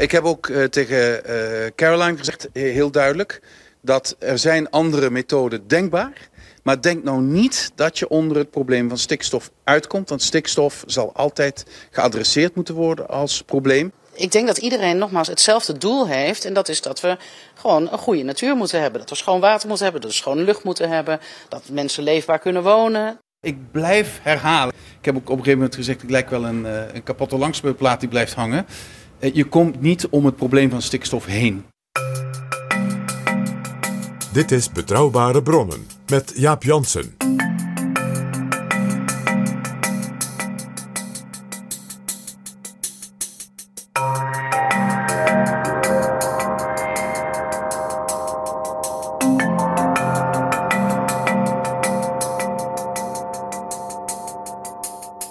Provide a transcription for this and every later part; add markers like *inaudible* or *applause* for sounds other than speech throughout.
Ik heb ook uh, tegen uh, Caroline gezegd, heel duidelijk, dat er zijn andere methoden denkbaar. Maar denk nou niet dat je onder het probleem van stikstof uitkomt. Want stikstof zal altijd geadresseerd moeten worden als probleem. Ik denk dat iedereen nogmaals hetzelfde doel heeft. En dat is dat we gewoon een goede natuur moeten hebben. Dat we schoon water moeten hebben, dat we schone lucht moeten hebben. Dat mensen leefbaar kunnen wonen. Ik blijf herhalen. Ik heb ook op een gegeven moment gezegd, ik lijk wel een, eh, een kapotte langspeelplaat die blijft hangen. Eh, je komt niet om het probleem van stikstof heen. Dit is Betrouwbare Bronnen met Jaap Jansen.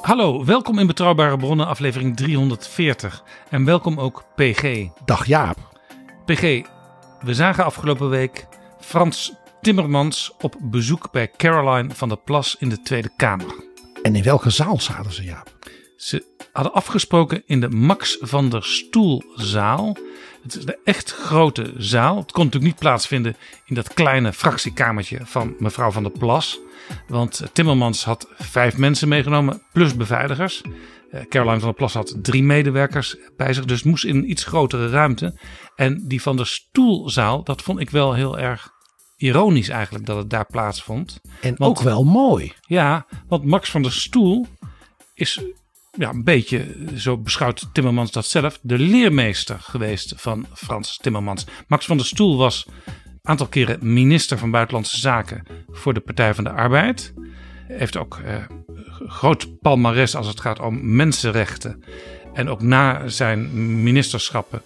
Hallo, welkom in Betrouwbare Bronnen, aflevering 340. En welkom ook PG. Dag Jaap. PG, we zagen afgelopen week Frans Timmermans op bezoek bij Caroline van der Plas in de Tweede Kamer. En in welke zaal zaten ze, Jaap? Ze hadden afgesproken in de Max van der Stoelzaal. Het is de echt grote zaal. Het kon natuurlijk niet plaatsvinden in dat kleine fractiekamertje van mevrouw van der Plas. Want Timmermans had vijf mensen meegenomen, plus beveiligers. Eh, Caroline van der Plas had drie medewerkers bij zich, dus moest in een iets grotere ruimte. En die van de stoelzaal, dat vond ik wel heel erg ironisch eigenlijk dat het daar plaatsvond. En ook wel mooi. Ja, want Max van der Stoel is ja, een beetje, zo beschouwt Timmermans dat zelf, de leermeester geweest van Frans Timmermans. Max van der Stoel was een aantal keren minister van Buitenlandse Zaken voor de Partij van de Arbeid. Heeft ook eh, groot palmares als het gaat om mensenrechten. En ook na zijn ministerschappen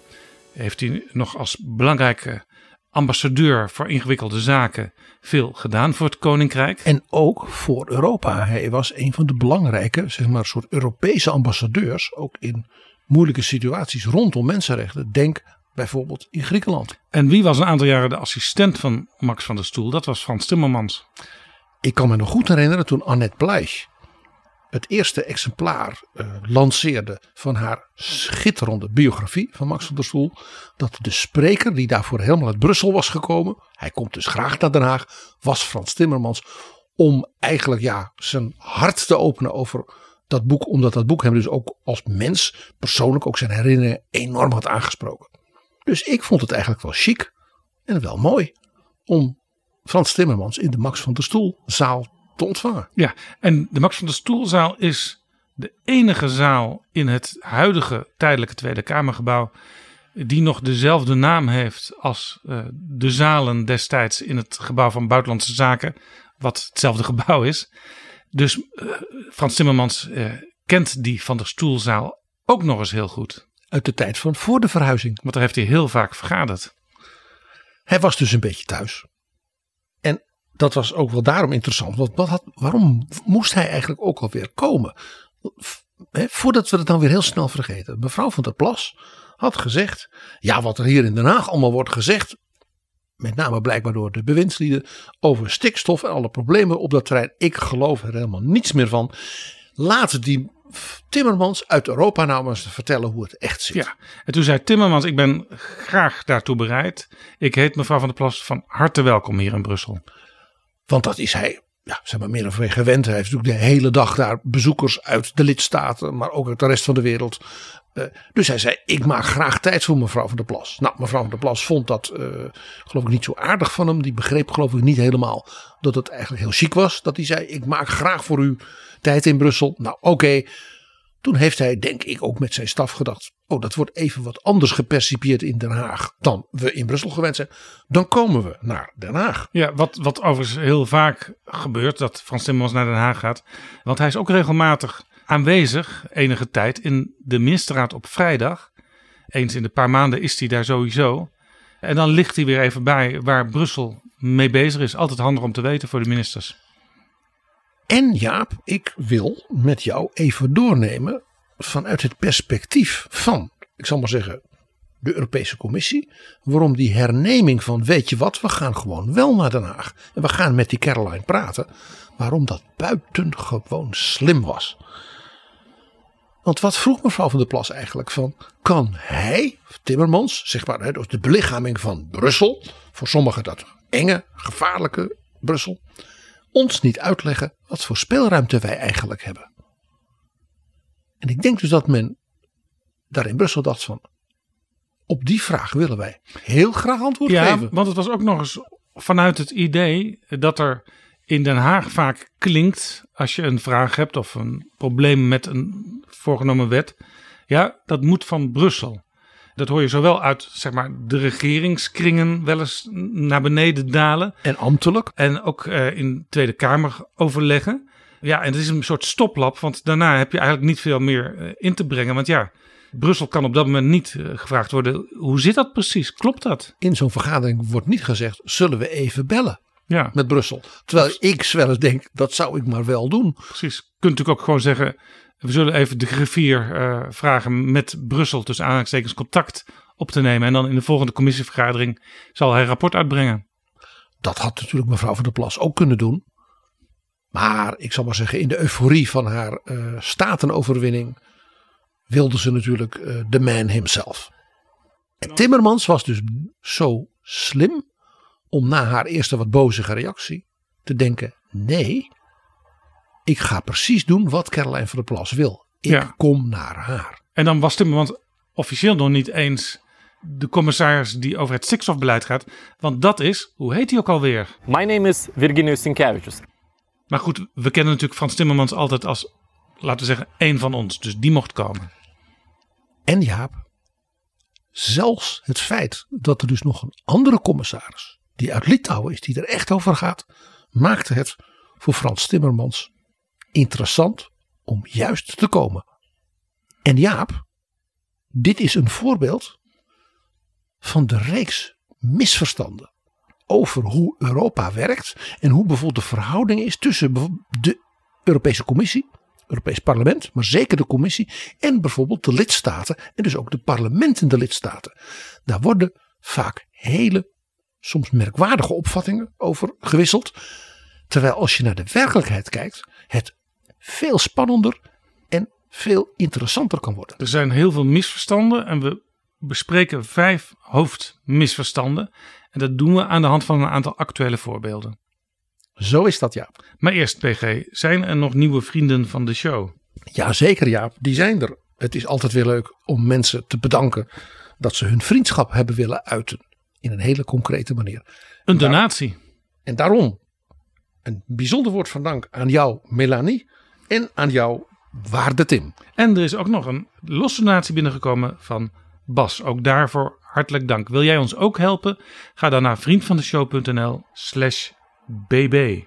heeft hij nog als belangrijke ambassadeur voor ingewikkelde zaken veel gedaan voor het Koninkrijk. En ook voor Europa. Hij was een van de belangrijke, zeg maar, soort Europese ambassadeurs. Ook in moeilijke situaties rondom mensenrechten. Denk bijvoorbeeld in Griekenland. En wie was een aantal jaren de assistent van Max van der Stoel? Dat was Frans Timmermans. Ik kan me nog goed herinneren toen Annette Pleich het eerste exemplaar uh, lanceerde van haar schitterende biografie van Max van der Stoel. Dat de spreker die daarvoor helemaal uit Brussel was gekomen. Hij komt dus graag naar Den Haag. Was Frans Timmermans. Om eigenlijk ja, zijn hart te openen over dat boek. Omdat dat boek hem dus ook als mens persoonlijk ook zijn herinneringen enorm had aangesproken. Dus ik vond het eigenlijk wel chic en wel mooi om Frans Timmermans in de Max van der Stoel zaal te ontvangen. Ja, en de Max van der Stoelzaal is de enige zaal in het huidige tijdelijke Tweede Kamergebouw die nog dezelfde naam heeft als uh, de zalen destijds in het gebouw van Buitenlandse Zaken, wat hetzelfde *laughs* gebouw is. Dus uh, Frans Timmermans uh, kent die van der Stoelzaal ook nog eens heel goed. Uit de tijd van voor de verhuizing. Want daar heeft hij heel vaak vergaderd. Hij was dus een beetje thuis dat was ook wel daarom interessant. Want wat had, waarom moest hij eigenlijk ook alweer komen? voordat we het dan weer heel snel vergeten. Mevrouw van der Plas had gezegd. Ja, wat er hier in Den Haag allemaal wordt gezegd. Met name blijkbaar door de bewindslieden. Over stikstof en alle problemen op dat terrein. Ik geloof er helemaal niets meer van. Laten die Timmermans uit Europa nou eens vertellen hoe het echt zit. Ja, en toen zei Timmermans, ik ben graag daartoe bereid. Ik heet mevrouw van der Plas van harte welkom hier in Brussel. Want dat is hij, ja, zeg maar meer of meer gewend. Hij heeft natuurlijk de hele dag daar bezoekers uit de lidstaten, maar ook uit de rest van de wereld. Uh, dus hij zei: Ik maak graag tijd voor mevrouw van der Plas. Nou, mevrouw van der Plas vond dat, uh, geloof ik, niet zo aardig van hem. Die begreep, geloof ik, niet helemaal dat het eigenlijk heel chic was. Dat hij zei: Ik maak graag voor u tijd in Brussel. Nou, oké. Toen heeft hij, denk ik, ook met zijn staf gedacht: Oh, dat wordt even wat anders gepercipieerd in Den Haag dan we in Brussel gewend zijn. Dan komen we naar Den Haag. Ja, wat, wat overigens heel vaak gebeurt, dat Frans Timmermans naar Den Haag gaat. Want hij is ook regelmatig aanwezig, enige tijd, in de ministerraad op vrijdag. Eens in de paar maanden is hij daar sowieso. En dan ligt hij weer even bij waar Brussel mee bezig is. Altijd handig om te weten voor de ministers. En Jaap, ik wil met jou even doornemen vanuit het perspectief van, ik zal maar zeggen, de Europese Commissie. Waarom die herneming van, weet je wat, we gaan gewoon wel naar Den Haag. En we gaan met die Caroline praten. Waarom dat buitengewoon slim was. Want wat vroeg mevrouw van der Plas eigenlijk van, kan hij, Timmermans, zeg maar, dus de belichaming van Brussel, voor sommigen dat enge, gevaarlijke Brussel, ons niet uitleggen wat voor speelruimte wij eigenlijk hebben. En ik denk dus dat men daar in Brussel dacht van, op die vraag willen wij heel graag antwoord Ja, geven. want het was ook nog eens vanuit het idee dat er in Den Haag vaak klinkt als je een vraag hebt of een probleem met een voorgenomen wet. Ja, dat moet van Brussel. Dat hoor je zowel uit zeg maar, de regeringskringen wel eens naar beneden dalen. En ambtelijk, En ook eh, in Tweede Kamer overleggen. Ja, en het is een soort stoplap, want daarna heb je eigenlijk niet veel meer eh, in te brengen. Want ja, Brussel kan op dat moment niet eh, gevraagd worden. Hoe zit dat precies? Klopt dat? in zo'n vergadering wordt niet gezegd, zullen we even bellen Ja, met Brussel. Terwijl ik wel eens denk, dat zou ik maar wel doen. precies. Je kunt natuurlijk ook gewoon zeggen. We zullen even de griffier eh, vragen met Brussel tussen aanhalingstekens contact op te nemen. En dan in de volgende commissievergadering zal hij rapport uitbrengen. Dat had natuurlijk mevrouw van der Plas ook kunnen doen. Maar ik zal maar zeggen, in de euforie van haar eh, statenoverwinning wilde ze natuurlijk eh, de man himself. En Timmermans was dus zo slim om na haar eerste wat bozige reactie te denken: nee, ik ga precies doen wat Caroline van der Plas wil. Ik Ja. kom naar haar. En dan was Timmermans officieel nog niet eens de commissaris die over het stikstofbeleid gaat. Want dat is, hoe heet hij ook alweer? My name is Virginijus Sinkevicius. Maar goed, we kennen natuurlijk Frans Timmermans altijd als, laten we zeggen, één van ons. Dus die mocht komen. En Jaap, zelfs het feit dat er dus nog een andere commissaris, die uit Litouwen is, die er echt over gaat, maakte het voor Frans Timmermans interessant om juist te komen. En Jaap, dit is een voorbeeld van de reeks misverstanden over hoe Europa werkt en hoe bijvoorbeeld de verhouding is tussen de Europese Commissie, Europees Parlement, maar zeker de Commissie en bijvoorbeeld de lidstaten en dus ook de parlementen de lidstaten. Daar worden vaak hele, soms merkwaardige opvattingen over gewisseld. Terwijl als je naar de werkelijkheid kijkt, het veel spannender en veel interessanter kan worden. Er zijn heel veel misverstanden en we bespreken vijf hoofdmisverstanden. En dat doen we aan de hand van een aantal actuele voorbeelden. Zo is dat, Jaap. Maar eerst, PG, zijn er nog nieuwe vrienden van de show? Jazeker, Jaap, die zijn er. Het is altijd weer leuk om mensen te bedanken dat ze hun vriendschap hebben willen uiten. In een hele concrete manier. Een donatie. En daarom een bijzonder woord van dank aan jou, Melanie. En aan jou, Waarde Tim. En er is ook nog een losse donatie binnengekomen van Bas. Ook daarvoor hartelijk dank. Wil jij ons ook helpen? Ga dan naar vriendvandeshow.nl slash bb.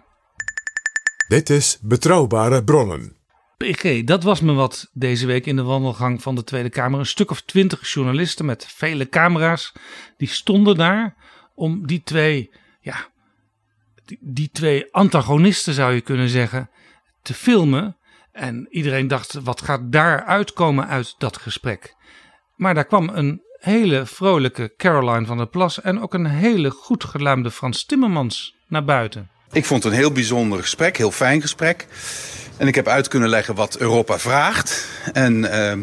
Dit is Betrouwbare Bronnen. PG, dat was me wat deze week in de wandelgang van de Tweede Kamer. Een stuk of twintig journalisten met vele camera's. Die stonden daar om die twee, ja, die, die twee antagonisten zou je kunnen zeggen, te filmen. En iedereen dacht, wat gaat daar uitkomen uit dat gesprek? Maar daar kwam een hele vrolijke Caroline van der Plas en ook een hele goed geluimde Frans Timmermans naar buiten. Ik vond het een heel bijzonder gesprek, heel fijn gesprek. En ik heb uit kunnen leggen wat Europa vraagt. En ehm,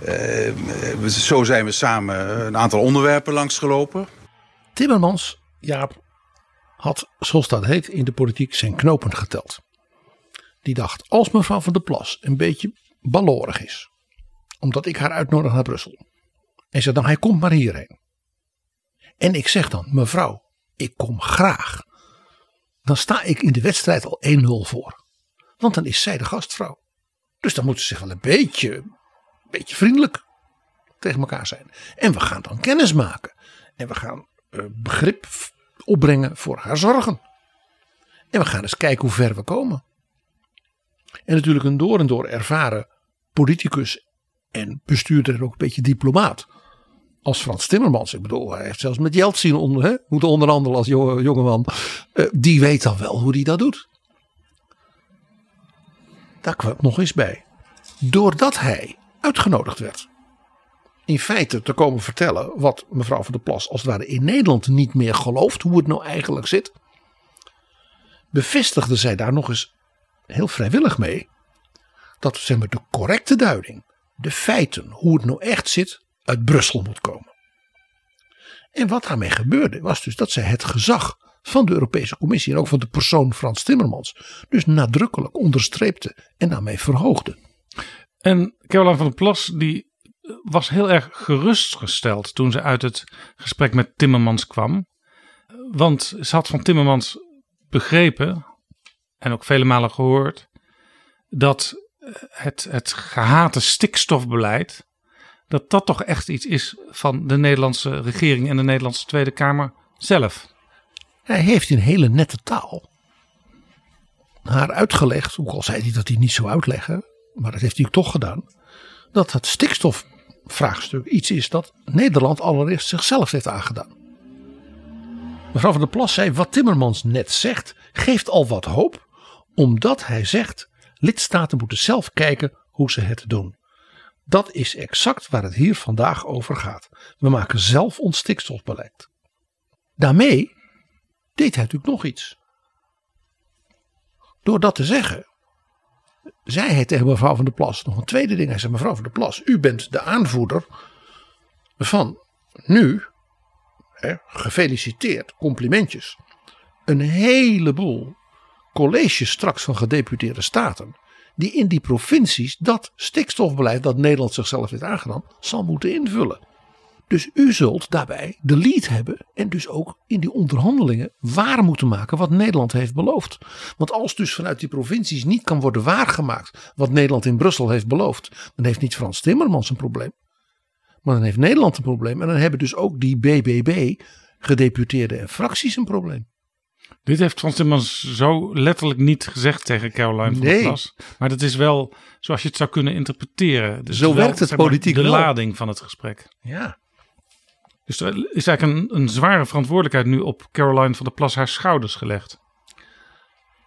eh, we- zo zijn we samen een aantal onderwerpen langsgelopen. Timmermans, Jaap, had, zoals dat heet in de politiek, zijn knopen geteld. Die dacht, als mevrouw van der Plas een beetje ballorig is, omdat ik haar uitnodig naar Brussel. En zei dan, hij komt maar hierheen. En ik zeg dan, mevrouw, ik kom graag. Dan sta ik in de wedstrijd al 1-0 voor. Want dan is zij de gastvrouw. Dus dan moeten ze zich wel een beetje, een beetje vriendelijk tegen elkaar zijn. En we gaan dan kennis maken. En we gaan eh, begrip opbrengen voor haar zorgen. En we gaan eens kijken hoe ver we komen. En natuurlijk een door en door ervaren politicus en bestuurder en ook een beetje diplomaat. Als Frans Timmermans. Ik bedoel, hij heeft zelfs met Jeltsin onder, hè, moeten onderhandelen als jonge, jongeman. Eh, die weet dan wel hoe hij dat doet. Daar kwam nog eens bij. Doordat hij uitgenodigd werd in feite te komen vertellen wat mevrouw van der Plas als het ware in Nederland niet meer gelooft, hoe het nou eigenlijk zit, bevestigde zij daar nog eens heel vrijwillig mee dat zeg maar, de correcte duiding de feiten, hoe het nou echt zit, uit Brussel moet komen. En wat daarmee gebeurde was dus dat zij het gezag van de Europese Commissie en ook van de persoon Frans Timmermans dus nadrukkelijk onderstreepte en daarmee verhoogde. En Caroline van der Plas die was heel erg gerustgesteld toen ze uit het gesprek met Timmermans kwam. Want ze had van Timmermans begrepen en ook vele malen gehoord dat het, het gehate stikstofbeleid dat dat toch echt iets is van de Nederlandse regering en de Nederlandse Tweede Kamer zelf. Hij heeft in hele nette taal haar uitgelegd, ook al zei hij dat hij niet zou uitleggen, maar dat heeft hij toch gedaan, dat het stikstofvraagstuk iets is dat Nederland allereerst zichzelf heeft aangedaan. Mevrouw van der Plas zei, wat Timmermans net zegt, geeft al wat hoop, omdat hij zegt, lidstaten moeten zelf kijken hoe ze het doen. Dat is exact waar het hier vandaag over gaat. We maken zelf ons stikstofbeleid. Daarmee deed hij natuurlijk nog iets. Door dat te zeggen, zei hij tegen mevrouw van der Plas nog een tweede ding. Hij zei: Mevrouw van der Plas, u bent de aanvoerder van nu, hè, gefeliciteerd, complimentjes, een heleboel colleges straks van gedeputeerde staten. Die in die provincies dat stikstofbeleid dat Nederland zichzelf heeft aangedaan, zal moeten invullen. Dus u zult daarbij de lead hebben en dus ook in die onderhandelingen waar moeten maken wat Nederland heeft beloofd. Want als dus vanuit die provincies niet kan worden waargemaakt wat Nederland in Brussel heeft beloofd, dan heeft niet Frans Timmermans een probleem. Maar dan heeft Nederland een probleem en dan hebben dus ook die BBB, gedeputeerden en fracties een probleem. Dit heeft Frans Timmermans zo letterlijk niet gezegd tegen Caroline van Nee. der Plas. Maar dat is wel zoals je het zou kunnen interpreteren. Dus Zo wel, werkt het politiek De wel. lading van het gesprek. Ja. Dus er is eigenlijk een, een zware verantwoordelijkheid nu op Caroline van der Plas haar schouders gelegd.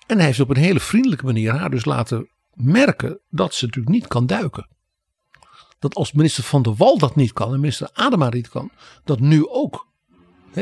En hij heeft op een hele vriendelijke manier haar dus laten merken dat ze natuurlijk niet kan duiken. Dat als minister Van der Wal dat niet kan en minister Adema niet kan, dat nu ook,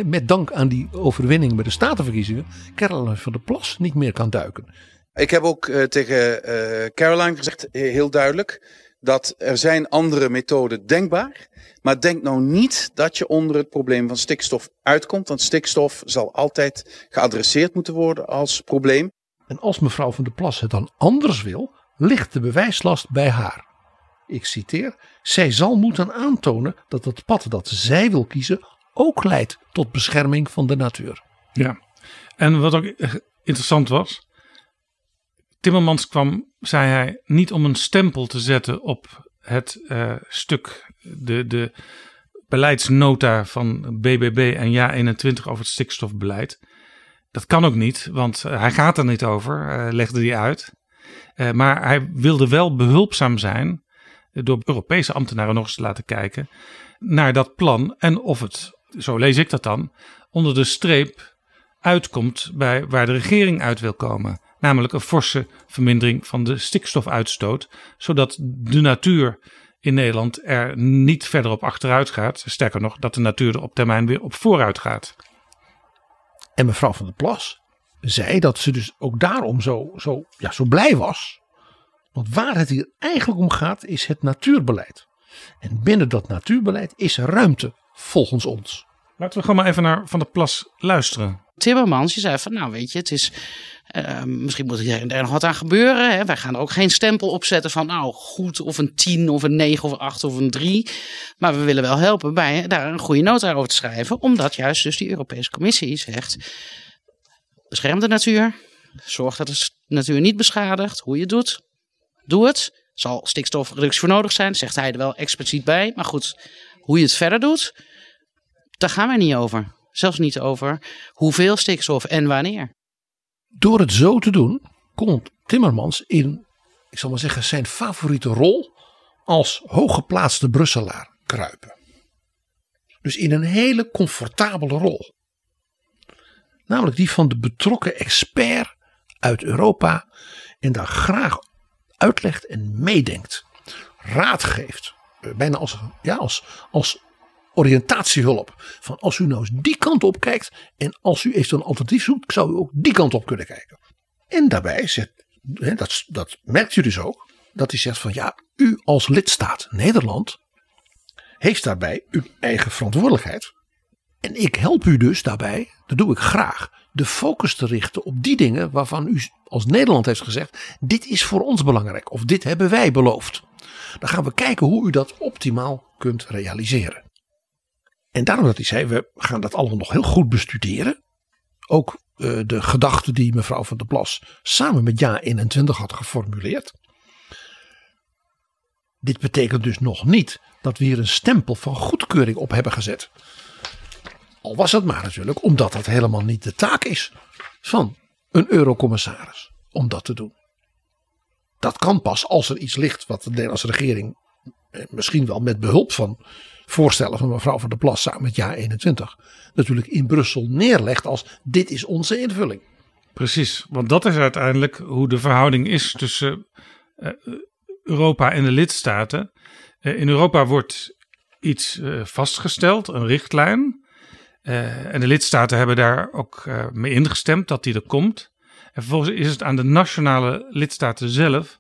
met dank aan die overwinning bij de statenverkiezingen, Caroline van der Plas niet meer kan duiken. Ik heb ook eh, tegen eh, Caroline gezegd, heel duidelijk, dat er zijn andere methoden denkbaar. Maar denk nou niet dat je onder het probleem van stikstof uitkomt. Want stikstof zal altijd geadresseerd moeten worden als probleem. En als mevrouw van der Plas het dan anders wil, ligt de bewijslast bij haar. Ik citeer: Zij zal moeten aantonen dat het pad dat zij wil kiezen ook leidt tot bescherming van de natuur. Ja. En wat ook interessant was. Timmermans kwam, zei hij, niet om een stempel te zetten op het eh, stuk, de, de beleidsnota van BBB en Ja21 over het stikstofbeleid. Dat kan ook niet, want eh, hij gaat er niet over, eh, legde hij uit. Maar hij wilde wel behulpzaam zijn door Europese ambtenaren nog eens te laten kijken naar dat plan en of het, zo lees ik dat dan, onder de streep uitkomt bij waar de regering uit wil komen. Namelijk een forse vermindering van de stikstofuitstoot, zodat de natuur in Nederland er niet verder op achteruit gaat. Sterker nog, dat de natuur er op termijn weer op vooruit gaat. En mevrouw van der Plas zei dat ze dus ook daarom zo, zo, ja, zo blij was. Want waar het hier eigenlijk om gaat is het natuurbeleid. En binnen dat natuurbeleid is ruimte volgens ons. Laten we gewoon maar even naar Van der Plas luisteren. Timmermans, die zei van nou weet je, het is, eh, misschien moet er er nog wat aan gebeuren. Hè? Wij gaan er ook geen stempel op zetten van nou goed of een 10 of een 9 of een 8 of een 3. Maar we willen wel helpen bij daar een goede nota over te schrijven. Omdat juist dus die Europese Commissie zegt, bescherm de natuur. Zorg dat de natuur niet beschadigt. Hoe je het doet, doe het. Zal stikstofreductie voor nodig zijn, zegt hij er wel expliciet bij. Maar goed, hoe je het verder doet, daar gaan wij niet over. Zelfs niet over hoeveel stikstof en wanneer. Door het zo te doen, komt Timmermans in, ik zal maar zeggen, zijn favoriete rol als hooggeplaatste Brusselaar kruipen. Dus in een hele comfortabele rol. Namelijk die van de betrokken expert uit Europa en daar graag uitlegt en meedenkt. Raad geeft. Eh, Bijna als, ja, als, als oriëntatiehulp. Van als u nou eens die kant op kijkt en als u eventueel een alternatief zoekt, zou u ook die kant op kunnen kijken. En daarbij hè, dat, dat merkt u dus ook, dat hij zegt van ja, u als lidstaat Nederland heeft daarbij uw eigen verantwoordelijkheid. En ik help u dus daarbij, dat doe ik graag, de focus te richten op die dingen waarvan u als Nederland heeft gezegd, dit is voor ons belangrijk of dit hebben wij beloofd. Dan gaan we kijken hoe u dat optimaal kunt realiseren. En daarom dat hij zei, we gaan dat allemaal nog heel goed bestuderen. Ook uh, de gedachten die mevrouw van der Plas samen met Ja 21 had geformuleerd. Dit betekent dus nog niet dat we hier een stempel van goedkeuring op hebben gezet. Al was het maar natuurlijk omdat dat helemaal niet de taak is van een eurocommissaris om dat te doen. Dat kan pas als er iets ligt wat de Nederlandse regering eh, misschien wel met behulp van voorstellen van mevrouw van der Plas samen met jaar 21 natuurlijk in Brussel neerlegt als dit is onze invulling. Precies, want dat is uiteindelijk hoe de verhouding is tussen uh, Europa en de lidstaten. Uh, in Europa wordt iets uh, vastgesteld, een richtlijn. en de lidstaten hebben daar ook mee ingestemd dat die er komt. En vervolgens is het aan de nationale lidstaten zelf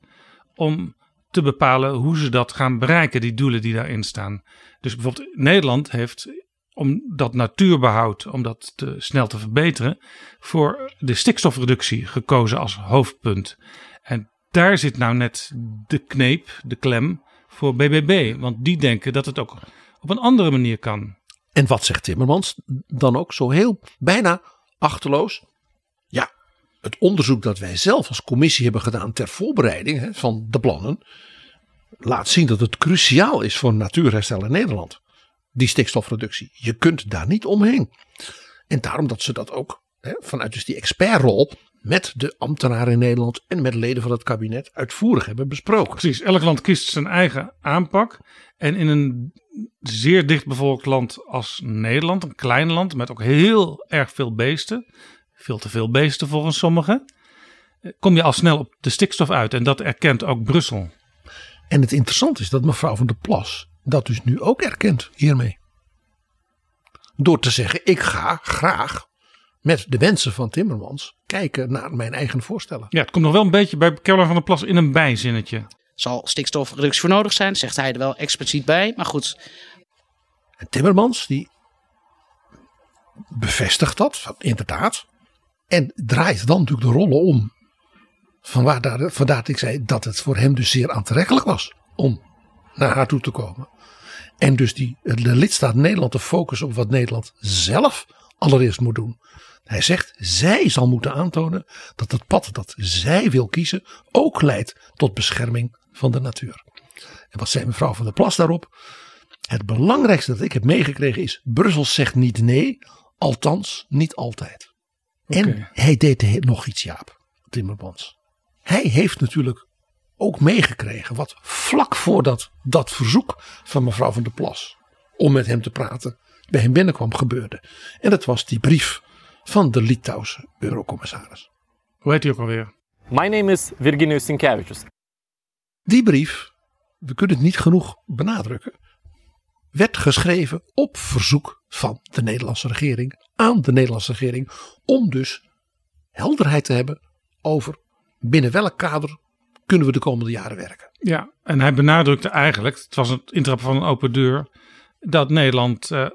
om te bepalen hoe ze dat gaan bereiken, die doelen die daarin staan. Dus bijvoorbeeld Nederland heeft, om dat natuurbehoud, om dat te, snel te verbeteren, voor de stikstofreductie gekozen als hoofdpunt. En daar zit nou net de kneep, de klem voor BBB. Want die denken dat het ook op een andere manier kan. En wat zegt Timmermans dan ook zo heel bijna achterloos? Het onderzoek dat wij zelf als commissie hebben gedaan ter voorbereiding hè, van de plannen, laat zien dat het cruciaal is voor natuurherstel in Nederland. Die stikstofreductie. Je kunt daar niet omheen. En daarom dat ze dat ook hè, vanuit dus die expertrol met de ambtenaren in Nederland en met leden van het kabinet uitvoerig hebben besproken. Precies, elk land kiest zijn eigen aanpak. En in een zeer dichtbevolkt land als Nederland, een klein land met ook heel erg veel beesten, veel te veel beesten volgens sommigen, kom je al snel op de stikstof uit. En dat erkent ook Brussel. En het interessante is dat mevrouw van der Plas dat dus nu ook erkent hiermee. Door te zeggen, ik ga graag met de wensen van Timmermans kijken naar mijn eigen voorstellen. Ja, het komt nog wel een beetje bij Caroline van der Plas in een bijzinnetje. Zal stikstofreductie voor nodig zijn, zegt hij er wel expliciet bij. Maar goed. En Timmermans die bevestigt dat, van, inderdaad. En draait dan natuurlijk de rollen om. Daar, vandaar dat ik zei dat het voor hem dus zeer aantrekkelijk was om naar haar toe te komen. En dus die, de lidstaat Nederland te focussen op wat Nederland zelf allereerst moet doen. Hij zegt, zij zal moeten aantonen dat het pad dat zij wil kiezen ook leidt tot bescherming van de natuur. En wat zei mevrouw van der Plas daarop? Het belangrijkste dat ik heb meegekregen is, Brussel zegt niet nee, althans niet altijd. En hij deed nog iets, Jaap, Timmermans. Hij heeft natuurlijk ook meegekregen wat vlak voordat dat verzoek van mevrouw van der Plas om met hem te praten bij hem binnenkwam gebeurde. En dat was die brief van de Litouwse eurocommissaris. Hoe heet hij ook alweer? My name is Virginijus Sinkevičius. Die brief, we kunnen het niet genoeg benadrukken, werd geschreven op verzoek van de Nederlandse regering aan de Nederlandse regering om dus helderheid te hebben over binnen welk kader kunnen we de komende jaren werken. Ja, en hij benadrukte eigenlijk, het was het intrappen van een open deur, dat Nederland uh,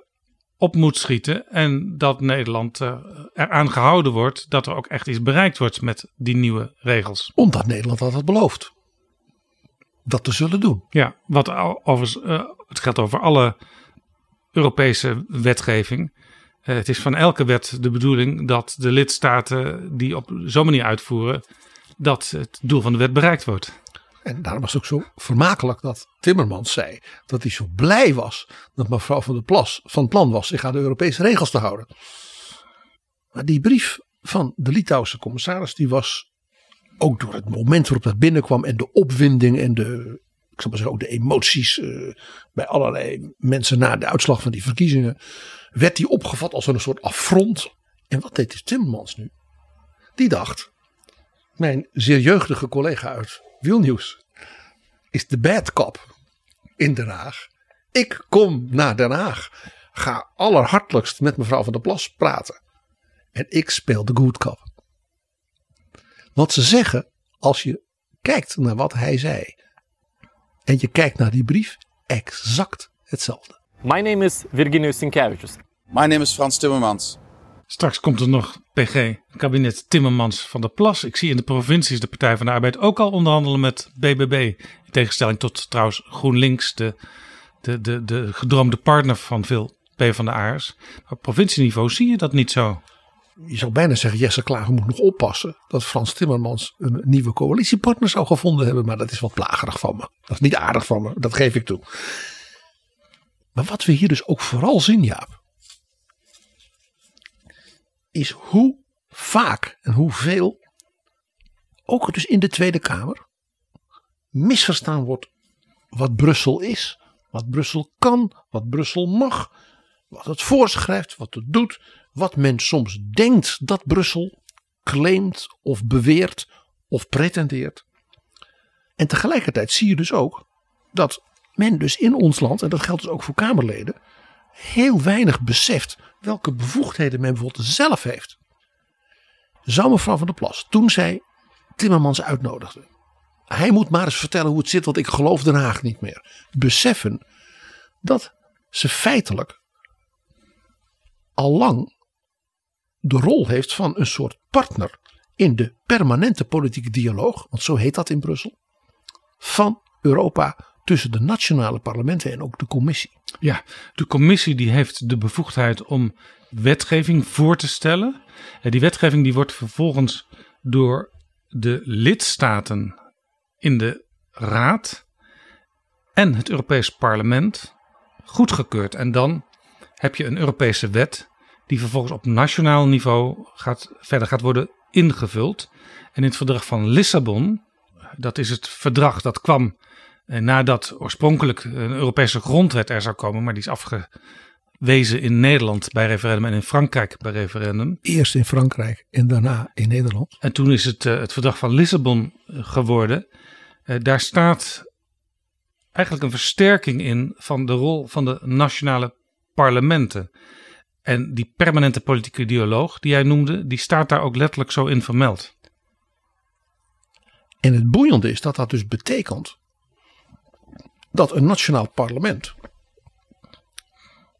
op moet schieten en dat Nederland uh, eraan gehouden wordt dat er ook echt iets bereikt wordt met die nieuwe regels. Omdat Nederland dat had beloofd. Dat te zullen doen. Ja, wat overigens, uh, het geldt over alle Europese wetgeving. het is van elke wet de bedoeling dat de lidstaten die op zo'n manier uitvoeren, dat het doel van de wet bereikt wordt. En daarom was het ook zo vermakelijk dat Timmermans zei dat hij zo blij was dat mevrouw van der Plas van plan was zich aan de Europese regels te houden. Maar die brief van de Litouwse commissaris die was ook door het moment waarop dat binnenkwam en de opwinding en de, ik zal maar zeggen, ook de emoties uh, bij allerlei mensen na de uitslag van die verkiezingen, werd die opgevat als een soort affront. En wat deed Timmermans nu? Die dacht, mijn zeer jeugdige collega uit Wilnius is de bad cop in Den Haag. Ik kom naar Den Haag. Ga allerhartelijkst met mevrouw van der Plas praten. En ik speel de good cop. Wat ze zeggen, als je kijkt naar wat hij zei. En je kijkt naar die brief, exact hetzelfde. My name is Virginijus Sinkevičius. My name is Frans Timmermans. Straks komt er nog PG, kabinet Timmermans van der Plas. Ik zie in de provincies de Partij van de Arbeid ook al onderhandelen met BBB. In tegenstelling tot trouwens GroenLinks, de, de, de, de gedroomde partner van veel PvdA'ers. Maar op provincieniveau zie je dat niet zo. Je zou bijna zeggen, Jesse Klaver moet nog oppassen dat Frans Timmermans een nieuwe coalitiepartner zou gevonden hebben. Maar dat is wat plagerig van me. Dat is niet aardig van me, dat geef ik toe. Maar wat we hier dus ook vooral zien, Jaap, is hoe vaak en hoeveel, ook dus in de Tweede Kamer, misverstaan wordt wat Brussel is, wat Brussel kan, wat Brussel mag, wat het voorschrijft, wat het doet, wat men soms denkt dat Brussel claimt of beweert of pretendeert. En tegelijkertijd zie je dus ook dat men dus in ons land, en dat geldt dus ook voor Kamerleden, heel weinig beseft welke bevoegdheden men bijvoorbeeld zelf heeft. Zou mevrouw van der Plas, toen zij Timmermans uitnodigde, hij moet maar eens vertellen hoe het zit, want ik geloof Den Haag niet meer. Beseffen dat ze feitelijk al lang de rol heeft van een soort partner in de permanente politieke dialoog, want zo heet dat in Brussel, van Europa tussen de nationale parlementen en ook de commissie. Ja, de commissie die heeft de bevoegdheid om wetgeving voor te stellen. En die wetgeving die wordt vervolgens door de lidstaten in de Raad en het Europees Parlement goedgekeurd. En dan heb je een Europese wet die vervolgens op nationaal niveau gaat, verder gaat worden ingevuld. En in het verdrag van Lissabon, dat is het verdrag dat kwam eh, nadat oorspronkelijk een Europese grondwet er zou komen, maar die is afgewezen in Nederland bij referendum en in Frankrijk bij referendum. Eerst in Frankrijk en daarna in Nederland. En toen is het eh, het verdrag van Lissabon eh, geworden. Eh, daar staat eigenlijk een versterking in van de rol van de nationale parlementen. En die permanente politieke dialoog die jij noemde, die staat daar ook letterlijk zo in vermeld. En het boeiende is dat dat dus betekent dat een nationaal parlement,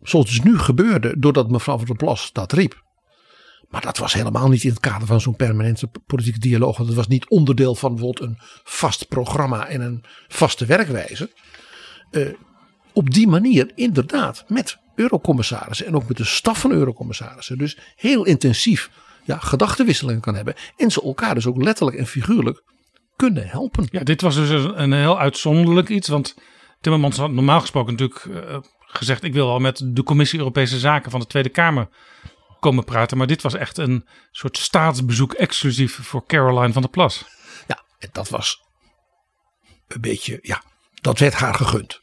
zoals dus nu gebeurde doordat mevrouw van der Plas dat riep. Maar dat was helemaal niet in het kader van zo'n permanente politieke dialoog. Het was niet onderdeel van bijvoorbeeld een vast programma en een vaste werkwijze. Eh, op die manier inderdaad met eurocommissarissen en ook met de staf van eurocommissarissen. Dus heel intensief ja, gedachtenwisselingen kan hebben. En ze elkaar dus ook letterlijk en figuurlijk kunnen helpen. Ja, dit was dus een, heel uitzonderlijk iets. Want Timmermans had normaal gesproken natuurlijk eh, gezegd: ik wil al met de Commissie Europese Zaken van de Tweede Kamer komen praten. Maar dit was echt een soort staatsbezoek exclusief voor Caroline van der Plas. Ja, en dat was een beetje, ja, dat werd haar gegund.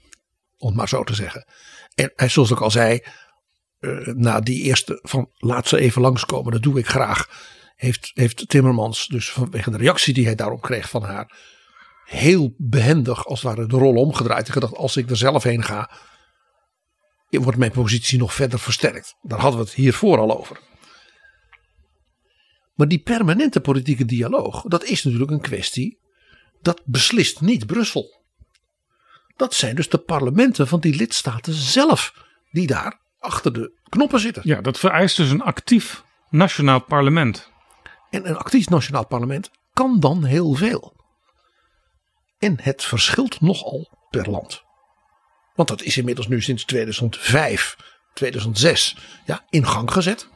Om maar zo te zeggen. En zoals ik al zei, eh, na die eerste van laat ze even langskomen, dat doe ik graag. Heeft, heeft Timmermans dus vanwege de reactie die hij daarop kreeg van haar, heel behendig als het ware de rol omgedraaid. En gedacht, als ik er zelf heen ga, wordt mijn positie nog verder versterkt. Daar hadden we het hiervoor al over. Maar die permanente politieke dialoog, dat is natuurlijk een kwestie. Dat beslist niet Brussel. Dat zijn dus de parlementen van die lidstaten zelf die daar achter de knoppen zitten. Ja, dat vereist dus een actief nationaal parlement. En een actief nationaal parlement kan dan heel veel. En het verschilt nogal per land. Want dat is inmiddels nu sinds 2005, 2006 ja, in gang gezet.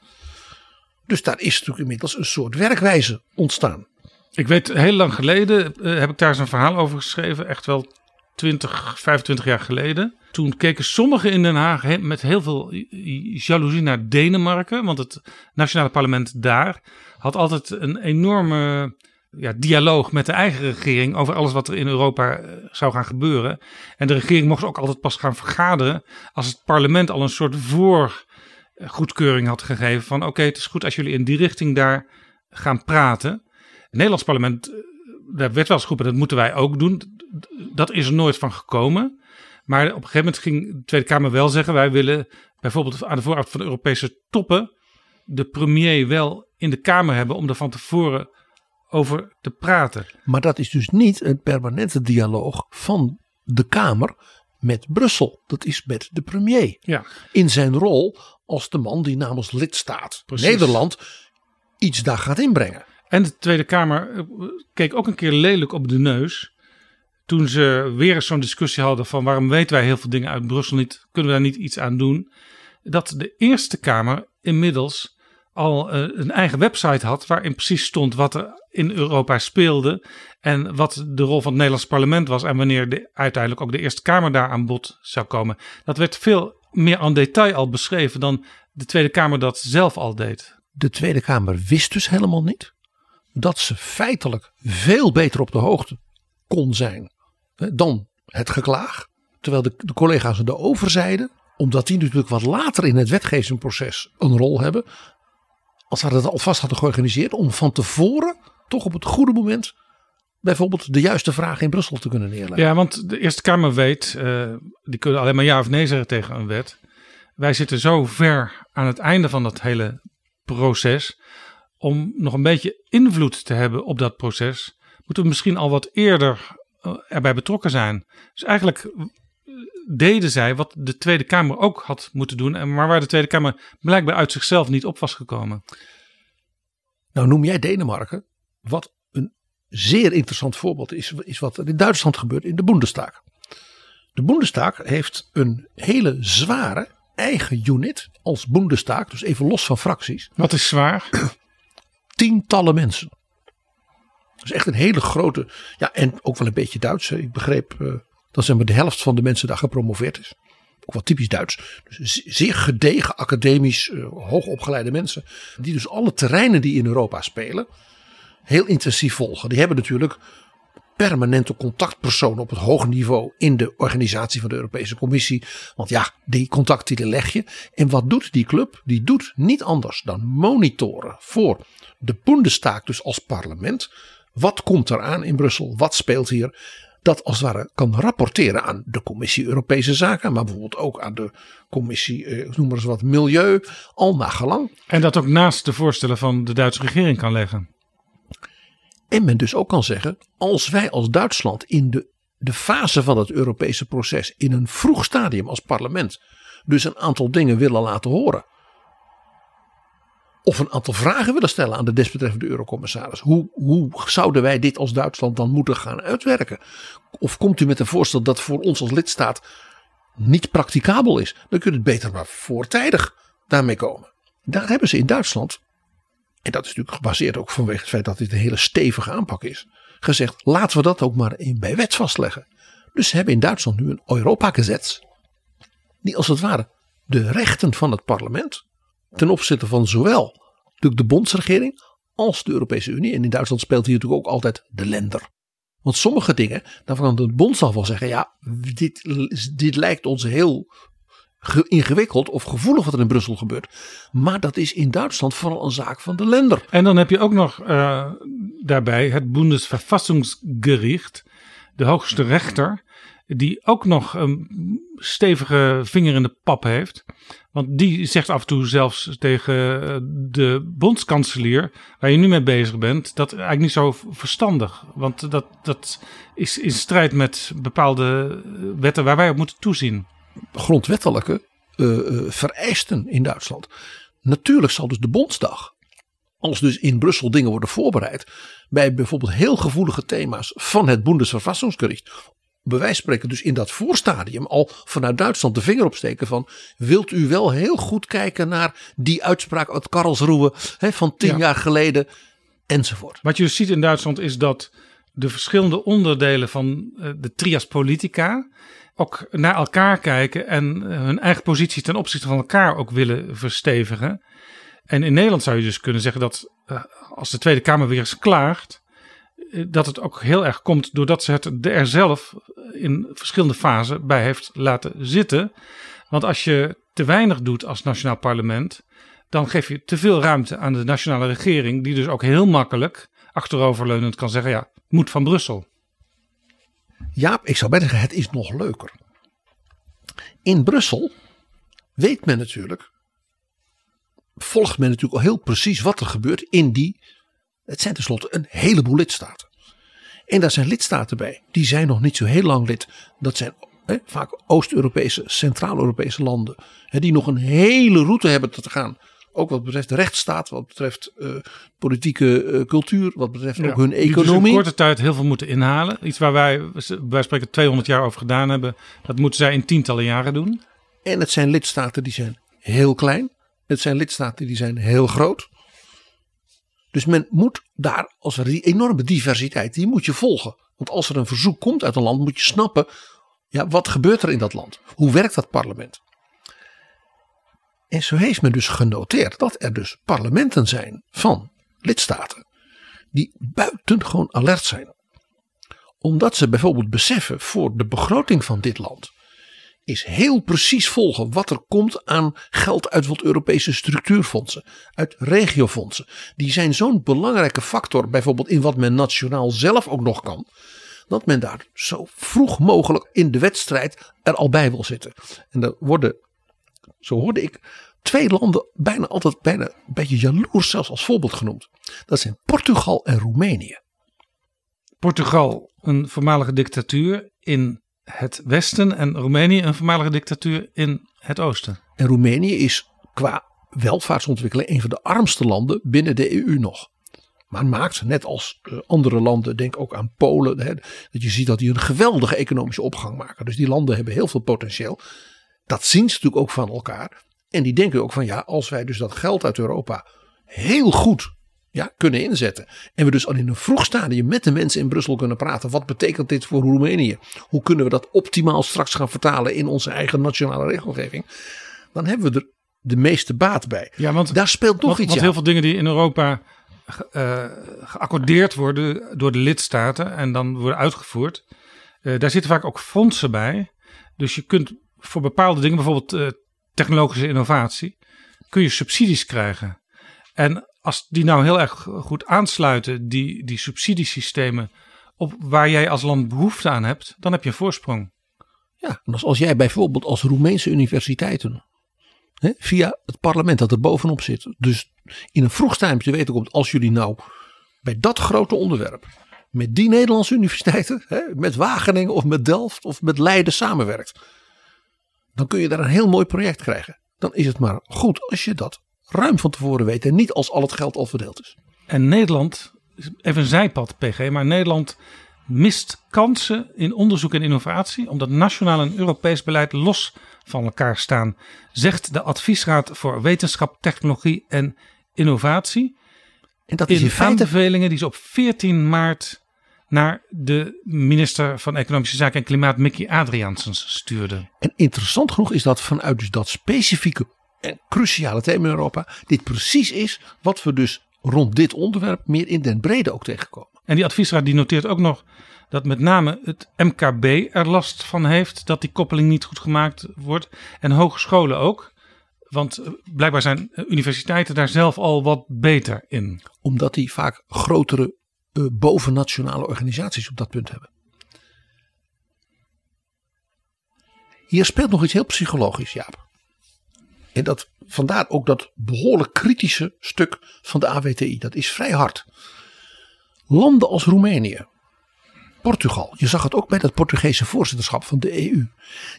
Dus daar is natuurlijk inmiddels een soort werkwijze ontstaan. Ik weet, heel lang geleden eh, heb ik daar eens een verhaal over geschreven. Echt wel 20, 25 jaar geleden. Toen keken sommigen in Den Haag met heel veel jaloezie naar Denemarken. Want het nationale parlement daar had altijd een enorme ja, dialoog met de eigen regering over alles wat er in Europa eh, zou gaan gebeuren. En de regering mocht ook altijd pas gaan vergaderen als het parlement al een soort voorgoedkeuring had gegeven van oké, het is goed als jullie in die richting daar gaan praten. Het Nederlands parlement, eh, daar werd wel eens geroepen, dat moeten wij ook doen. Dat is er nooit van gekomen. Maar op een gegeven moment ging de Tweede Kamer wel zeggen, wij willen bijvoorbeeld aan de vooravond van de Europese toppen de premier wel in de Kamer hebben om er van tevoren over te praten. Maar dat is dus niet een permanente dialoog van de Kamer met Brussel. Dat is met de premier. Ja. In zijn rol als de man die namens lidstaat Precies. Nederland iets daar gaat inbrengen. En de Tweede Kamer eh, keek ook een keer lelijk op de neus. Toen ze weer eens zo'n discussie hadden van waarom weten wij heel veel dingen uit Brussel niet, kunnen we daar niet iets aan doen. Dat de Eerste Kamer inmiddels al eh, een eigen website had waarin precies stond wat er in Europa speelde en wat de rol van het Nederlands parlement was en wanneer de, uiteindelijk ook de Eerste Kamer daar aan bod zou komen. Dat werd veel meer aan detail al beschreven dan de Tweede Kamer dat zelf al deed. De Tweede Kamer wist dus helemaal niet dat ze feitelijk veel beter op de hoogte kon zijn dan het geklaag. Terwijl de, de collega's er over zeiden, omdat die natuurlijk wat later in het wetgevingsproces een rol hebben. Als ze dat alvast hadden georganiseerd om van tevoren toch op het goede moment bijvoorbeeld de juiste vraag in Brussel te kunnen neerleggen. Ja, want de Eerste Kamer weet, eh, die kunnen alleen maar ja of nee zeggen tegen een wet. Wij zitten zo ver aan het einde van dat hele proces. Om nog een beetje invloed te hebben op dat proces, moeten we misschien al wat eerder eh, erbij betrokken zijn. Dus eigenlijk eh, deden zij wat de Tweede Kamer ook had moeten doen, en maar waar de Tweede Kamer blijkbaar uit zichzelf niet op was gekomen. Nou noem jij Denemarken, wat een zeer interessant voorbeeld is, is wat er in Duitsland gebeurt in de Bundestag. De Bundestag heeft een hele zware eigen unit als Bundestag, dus even los van fracties, Wat is zwaar? Tientallen mensen. Dat is echt een hele grote, ja en ook wel een beetje Duits. Ik begreep eh, dat zeg maar de helft van de mensen daar gepromoveerd is. Ook wel typisch Duits. Dus ze- zeer gedegen, academisch, eh, hoogopgeleide mensen. Die dus alle terreinen die in Europa spelen heel intensief volgen. Die hebben natuurlijk permanente contactpersonen op het hoog niveau in de organisatie van de Europese Commissie. Want ja, die contacten die leg je. En wat doet die club? Die doet niet anders dan monitoren voor de Bundestag, dus als parlement. Wat komt er aan in Brussel? Wat speelt hier? Dat als het ware kan rapporteren aan de Commissie Europese Zaken, maar bijvoorbeeld ook aan de Commissie, eh, noem maar eens wat, Milieu, al naar gelang. En dat ook naast de voorstellen van de Duitse regering kan leggen. En men dus ook kan zeggen, als wij als Duitsland in de, de fase van het Europese proces in een vroeg stadium als parlement dus een aantal dingen willen laten horen. Of een aantal vragen willen stellen aan de desbetreffende eurocommissaris. Hoe, hoe zouden wij dit als Duitsland dan moeten gaan uitwerken? Of komt u met een voorstel dat voor ons als lidstaat niet practicabel is? Dan kun je het beter maar voortijdig daarmee komen. Daar hebben ze in Duitsland en dat is natuurlijk gebaseerd ook vanwege het feit dat dit een hele stevige aanpak is, gezegd laten we dat ook maar bij wet vastleggen. Dus ze hebben in Duitsland nu een Europa-gezet, die als het ware de rechten van het parlement ten opzichte van zowel de bondsregering als de Europese Unie, en in Duitsland speelt hier natuurlijk ook altijd de lender. Want sommige dingen, daarvan kan de Bondsdag wel zeggen, ja, dit, dit lijkt ons heel ge- ingewikkeld of gevoelig wat er in Brussel gebeurt. Maar dat is in Duitsland vooral een zaak van de lender. En dan heb je ook nog eh, daarbij het Bundesverfassungsgericht, de hoogste rechter, die ook nog een stevige vinger in de pap heeft. Want die zegt af en toe zelfs tegen eh, de bondskanselier, waar je nu mee bezig bent, dat eigenlijk niet zo verstandig. Want dat, dat is in strijd met bepaalde wetten waar wij op moeten toezien. grondwettelijke eh, eh, vereisten in Duitsland. Natuurlijk zal dus de Bondsdag, als dus in Brussel dingen worden voorbereid, bij bijvoorbeeld heel gevoelige thema's van het Bundesverfassungsgericht, bij wijze van spreken dus in dat voorstadium al vanuit Duitsland de vinger opsteken van wilt u wel heel goed kijken naar die uitspraak uit Karlsruhe hè, van tien Ja. jaar geleden enzovoort. Wat je dus ziet in Duitsland is dat de verschillende onderdelen van eh, de trias politica ook naar elkaar kijken en eh, hun eigen positie ten opzichte van elkaar ook willen verstevigen. En in Nederland zou je dus kunnen zeggen dat eh, als de Tweede Kamer weer eens klaagt, dat het ook heel erg komt doordat ze het er zelf in verschillende fasen bij heeft laten zitten. Want als je te weinig doet als nationaal parlement, dan geef je te veel ruimte aan de nationale regering, die dus ook heel makkelijk achteroverleunend kan zeggen: ja, moet van Brussel. Ja, ik zou bijna zeggen, het is nog leuker. In Brussel weet men natuurlijk, volgt men natuurlijk al heel precies wat er gebeurt in die, het zijn tenslotte een heleboel lidstaten. En daar zijn lidstaten bij. Die zijn nog niet zo heel lang lid. Dat zijn vaak Oost-Europese, Centraal-Europese landen. Die nog een hele route hebben te gaan. Ook wat betreft de rechtsstaat, wat betreft eh, politieke eh, cultuur, wat betreft ook hun Die dus in economie. korte tijd heel veel moeten inhalen. Iets waar wij, wij spreken 200 jaar over gedaan hebben. Dat moeten zij in tientallen jaren doen. En het zijn lidstaten die zijn heel klein. Het zijn lidstaten die zijn heel groot. Dus men moet daar, als er die enorme diversiteit, die moet je volgen. Want als er een verzoek komt uit een land, moet je snappen, ja, wat gebeurt er in dat land? Hoe werkt dat parlement? En zo heeft men dus genoteerd dat er dus parlementen zijn van lidstaten die buitengewoon alert zijn. Omdat ze bijvoorbeeld beseffen voor de begroting van dit land is heel precies volgen wat er komt aan geld uit wat Europese structuurfondsen, uit regiofondsen. Die zijn zo'n belangrijke factor, bijvoorbeeld in wat men nationaal zelf ook nog kan, dat men daar zo vroeg mogelijk in de wedstrijd er al bij wil zitten. En dan worden, zo hoorde ik, twee landen bijna altijd bijna een beetje jaloers zelfs als voorbeeld genoemd. Dat zijn Portugal en Roemenië. Portugal, een voormalige dictatuur in het westen. En Roemenië, een voormalige dictatuur in het oosten. En Roemenië is qua welvaartsontwikkeling een van de armste landen binnen de EU nog. Maar maakt, net als eh, andere landen, denk ook aan Polen, hè, dat je ziet dat die een geweldige economische opgang maken. Dus die landen hebben heel veel potentieel. Dat zien ze natuurlijk ook van elkaar. En die denken ook van ja, als wij dus dat geld uit Europa heel goed ja, kunnen inzetten. En we dus al in een vroeg stadium met de mensen in Brussel kunnen praten. Wat betekent dit voor Roemenië? Hoe kunnen we dat optimaal straks gaan vertalen in onze eigen nationale regelgeving? Dan hebben we er de meeste baat bij. Ja, want, Daar speelt nog want, iets want aan. heel veel dingen die in Europa eh, geaccordeerd worden door de lidstaten en dan worden uitgevoerd. eh, daar zitten vaak ook fondsen bij. Dus je kunt voor bepaalde dingen, bijvoorbeeld eh, technologische innovatie, kun je subsidies krijgen. En als die nou heel erg goed aansluiten, die, die subsidiesystemen, op waar jij als land behoefte aan hebt, dan heb je voorsprong. Ja, als, als jij bijvoorbeeld als Roemeense universiteiten hè, via het parlement dat er bovenop zit, dus in een vroeg te weten komt, als jullie nou bij dat grote onderwerp met die Nederlandse universiteiten, hè, met Wageningen of met Delft of met Leiden samenwerkt, dan kun je daar een heel mooi project krijgen. Dan is het maar goed als je dat ruim van tevoren weet en niet als al het geld al verdeeld is. En Nederland, even een zijpad PG, maar Nederland mist kansen in onderzoek en innovatie, omdat nationaal en Europees beleid los van elkaar staan, zegt de Adviesraad voor Wetenschap, Technologie en Innovatie. En dat is In in feite aanbevelingen die ze op 14 maart naar de minister van Economische Zaken en Klimaat, Mickey Adriaansens, stuurde. En interessant genoeg is dat vanuit dus dat specifieke en cruciale thema in Europa, dit precies is wat we dus rond dit onderwerp meer in den brede ook tegenkomen. En die adviesraad die noteert ook nog dat met name het MKB er last van heeft dat die koppeling niet goed gemaakt wordt. En hogescholen ook. Want eh, blijkbaar zijn eh, universiteiten daar zelf al wat beter in. Omdat die vaak grotere eh, bovennationale organisaties op dat punt hebben. Hier speelt nog iets heel psychologisch, Jaap. En dat, vandaar ook dat behoorlijk kritische stuk van de AWTI. Dat is vrij hard. Landen als Roemenië, Portugal, je zag het ook bij het Portugese voorzitterschap van de EU.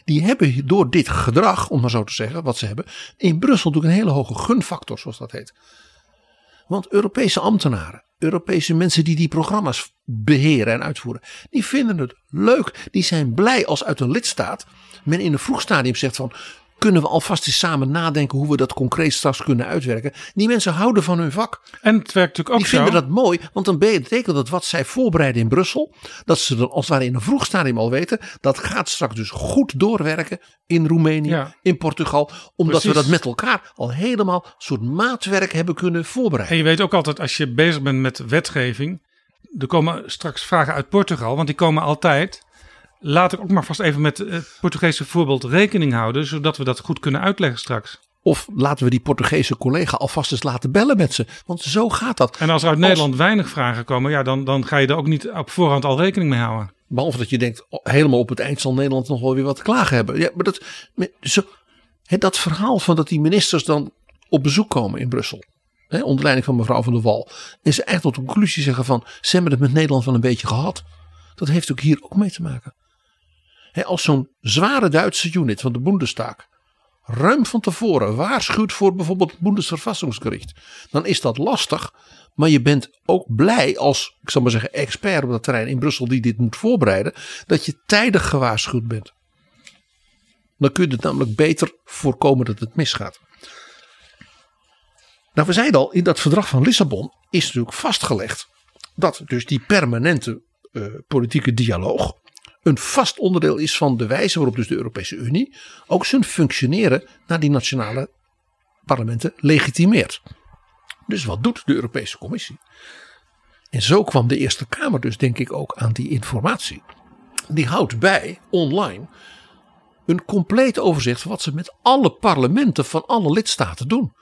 Die hebben door dit gedrag, om maar zo te zeggen, wat ze hebben, in Brussel natuurlijk een hele hoge gunfactor, zoals dat heet. Want Europese ambtenaren, Europese mensen die die programma's beheren en uitvoeren, die vinden het leuk. Die zijn blij als uit een lidstaat men in een vroeg stadium zegt van kunnen we alvast eens samen nadenken hoe we dat concreet straks kunnen uitwerken. Die mensen houden van hun vak. En het werkt natuurlijk ook Die vinden zo. dat mooi, want dan betekent dat wat zij voorbereiden in Brussel, dat ze dan als het ware in een vroeg stadium al weten, dat gaat straks dus goed doorwerken in Roemenië, Ja. in Portugal, omdat we dat met elkaar al helemaal een soort maatwerk hebben kunnen En voorbereiden. je weet ook altijd als je bezig bent met wetgeving. Er komen straks vragen uit Portugal, want die komen altijd. Laat ik ook maar vast even met het Portugese voorbeeld rekening houden, zodat we dat goed kunnen uitleggen straks. Of laten we die Portugese collega alvast eens laten bellen met ze, want zo gaat dat. En als er uit Nederland weinig vragen komen, ja, dan, dan ga je er ook niet op voorhand al rekening mee houden. Behalve dat je denkt, oh, helemaal op het eind zal Nederland nog wel weer wat te klagen hebben. Ja, maar dat, zo, hè, dat verhaal van dat die ministers dan op bezoek komen in Brussel. hè, onder leiding van mevrouw van der Wal, en ze echt tot de conclusie zeggen van ze hebben het met Nederland wel een beetje gehad. Dat heeft ook hier ook mee te maken. Als zo'n zware Duitse unit van de Bundestag ruim van tevoren waarschuwt voor bijvoorbeeld het Bundesverfassungsgericht, dan is dat lastig. Maar je bent ook blij als, ik zal maar zeggen, expert op dat terrein in Brussel die dit moet voorbereiden, dat je tijdig gewaarschuwd bent. Dan kun je het namelijk beter voorkomen dat het misgaat. Nou, we zeiden al, in dat verdrag van Lissabon is natuurlijk vastgelegd dat dus die permanente eh, politieke dialoog een vast onderdeel is van de wijze waarop dus de Europese Unie ook zijn functioneren naar die nationale parlementen legitimeert. Dus wat doet de Europese Commissie? En zo kwam de Eerste Kamer dus denk ik ook aan die informatie. Die houdt bij online een compleet overzicht van wat ze met alle parlementen van alle lidstaten doen.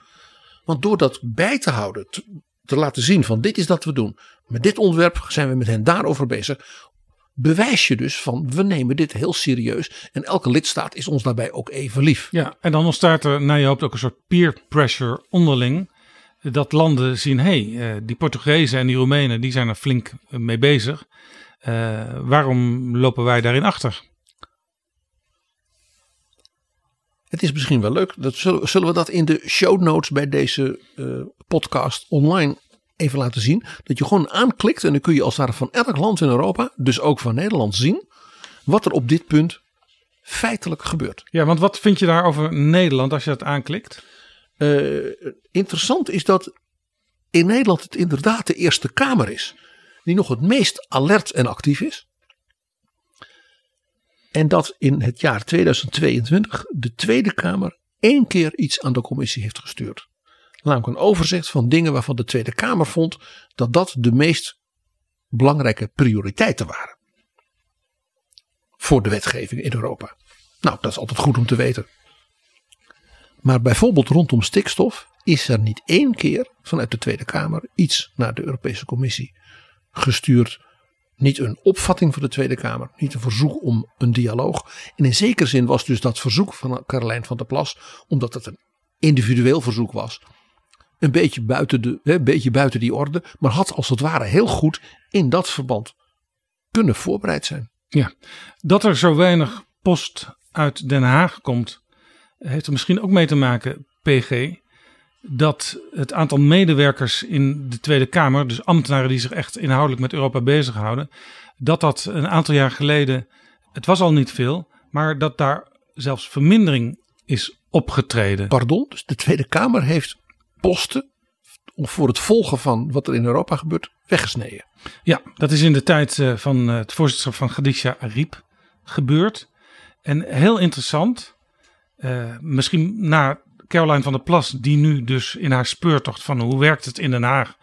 Want door dat bij te houden, te, te laten zien van dit is dat we doen. Met dit onderwerp zijn we met hen daarover bezig. Bewijs je dus van we nemen dit heel serieus. En elke lidstaat is ons daarbij ook even lief. Ja, en dan ontstaat er, naar je hoopt, ook een soort peer pressure onderling. Dat landen zien, hé, hey, die Portugezen en die Roemenen, die zijn er flink mee bezig. Uh, waarom lopen wij daarin achter? Het is misschien wel leuk. Dat zullen, zullen we dat in de show notes bij deze uh, podcast online even laten zien. Dat je gewoon aanklikt en dan kun je als daar van elk land in Europa, dus ook van Nederland, zien wat er op dit punt feitelijk gebeurt. Ja, want wat vind je daar over Nederland als je dat aanklikt? Uh, interessant is dat in Nederland het inderdaad de Eerste Kamer is. Die nog het meest alert en actief is. En dat in het jaar 2022 de Tweede Kamer één keer iets aan de commissie heeft gestuurd. Namelijk een overzicht van dingen waarvan de Tweede Kamer vond dat dat de meest belangrijke prioriteiten waren. Voor de wetgeving in Europa. Nou, dat is altijd goed om te weten. Maar bijvoorbeeld rondom stikstof is er niet één keer vanuit de Tweede Kamer iets naar de Europese Commissie gestuurd. Niet een opvatting van de Tweede Kamer, niet een verzoek om een dialoog. En in zekere zin was dus dat verzoek van Carolijn van der Plas, omdat het een individueel verzoek was, een beetje buiten, de, een beetje buiten die orde, maar had als het ware heel goed in dat verband kunnen voorbereid zijn. Ja, dat er zo weinig post uit Den Haag komt, heeft er misschien ook mee te maken, PG, dat het aantal medewerkers in de Tweede Kamer, dus ambtenaren die zich echt inhoudelijk met Europa bezighouden, dat dat een aantal jaar geleden, het was al niet veel, maar dat daar zelfs vermindering is opgetreden. Pardon, dus de Tweede Kamer heeft posten voor het volgen van wat er in Europa gebeurt weggesneden. Ja, dat is in de tijd van het voorzitterschap van Khadija Ariep gebeurd. En heel interessant, uh, misschien na Caroline van der Plas, die nu dus in haar speurtocht van hoe werkt het in Den Haag,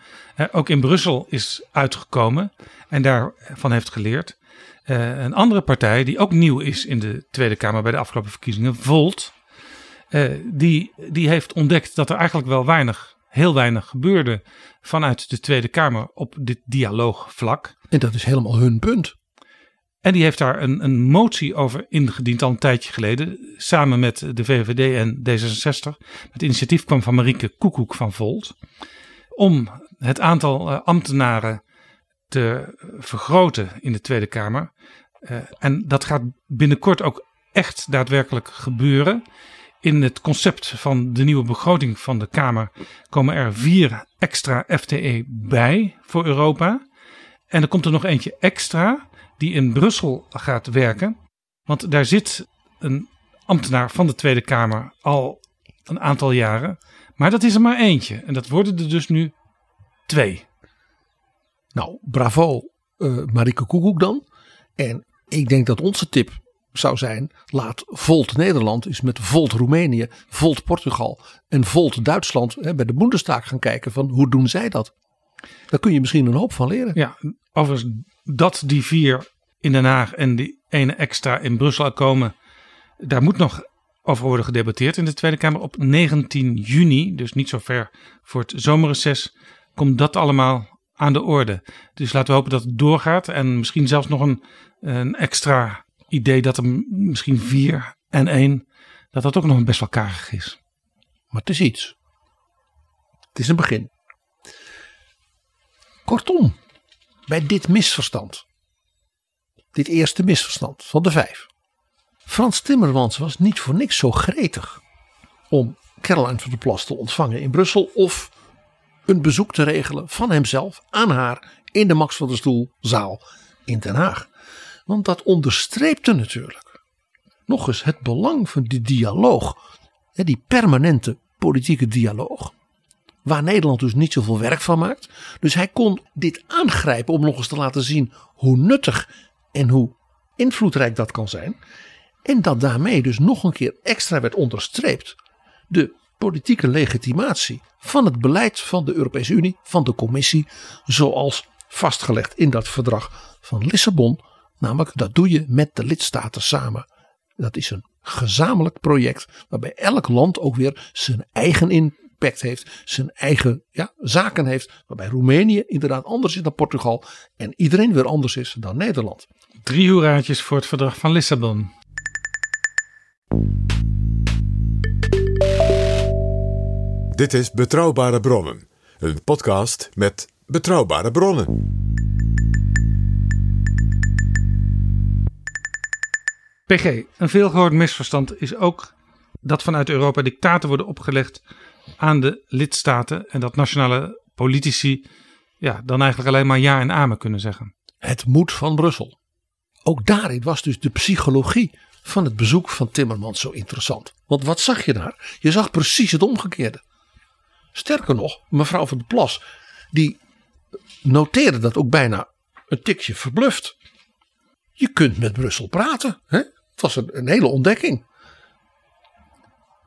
ook in Brussel is uitgekomen en daarvan heeft geleerd. Een andere partij die ook nieuw is in de Tweede Kamer bij de afgelopen verkiezingen, Volt, die, die heeft ontdekt dat er eigenlijk wel weinig heel weinig gebeurde vanuit de Tweede Kamer op dit dialoogvlak. En dat is helemaal hun punt. En die heeft daar een, een motie over ingediend al een tijdje geleden, samen met de VVD en D66. Het initiatief kwam van Marieke Koekoek van Volt, om het aantal uh, ambtenaren te vergroten in de Tweede Kamer. Uh, en dat gaat binnenkort ook echt daadwerkelijk gebeuren. In het concept van de nieuwe begroting van de Kamer komen er vier extra FTE bij voor Europa. En er komt er nog eentje extra die in Brussel gaat werken. Want daar zit een ambtenaar van de Tweede Kamer al een aantal jaren. Maar dat is er maar eentje. En dat worden er dus nu twee. Nou, bravo uh, Marike Koekoek dan. En ik denk dat onze tip zou zijn: laat Volt Nederland eens met Volt Roemenië, Volt Portugal en Volt Duitsland hè, bij de Bundestag gaan kijken van hoe doen zij dat. Daar kun je misschien een hoop van leren. Ja, overigens dat die vier in Den Haag en die ene extra in Brussel komen, daar moet nog over worden gedebatteerd in de Tweede Kamer op 19 juni, dus niet zo ver voor het zomerreces, komt dat allemaal aan de orde. Dus laten we hopen dat het doorgaat en misschien zelfs nog een, een extra idee dat er misschien vier en één, dat dat ook nog best wel karig is. Maar het is iets. Het is een begin. Kortom, bij dit misverstand, dit eerste misverstand van de vijf, Frans Timmermans was niet voor niks zo gretig om Caroline van der Plas te ontvangen in Brussel of een bezoek te regelen van hemzelf aan haar in de Max van der Stoel zaal in Den Haag. Want dat onderstreepte natuurlijk nog eens het belang van die dialoog, die permanente politieke dialoog. Waar Nederland dus niet zoveel werk van maakt. Dus hij kon dit aangrijpen om nog eens te laten zien hoe nuttig en hoe invloedrijk dat kan zijn. En dat daarmee dus nog een keer extra werd onderstreept de politieke legitimatie van het beleid van de Europese Unie, van de Commissie, zoals vastgelegd in dat verdrag van Lissabon. Namelijk, dat doe je met de lidstaten samen. Dat is een gezamenlijk project waarbij elk land ook weer zijn eigen impact heeft, zijn eigen ja, zaken heeft. Waarbij Roemenië inderdaad anders is dan Portugal en iedereen weer anders is dan Nederland. Drie hoeraatjes voor het verdrag van Lissabon. Dit is Betrouwbare Bronnen, een podcast met betrouwbare bronnen. PG, een veelgehoord misverstand is ook dat vanuit Europa dictaten worden opgelegd aan de lidstaten en dat nationale politici ja, dan eigenlijk alleen maar ja en amen kunnen zeggen. Het moet van Brussel. Ook daarin was dus de psychologie van het bezoek van Timmermans zo interessant. Want wat zag je daar? Je zag precies het omgekeerde. Sterker nog, mevrouw van der Plas, die noteerde dat ook bijna een tikje verbluft. Je kunt met Brussel praten. Hè? Was een, een hele ontdekking.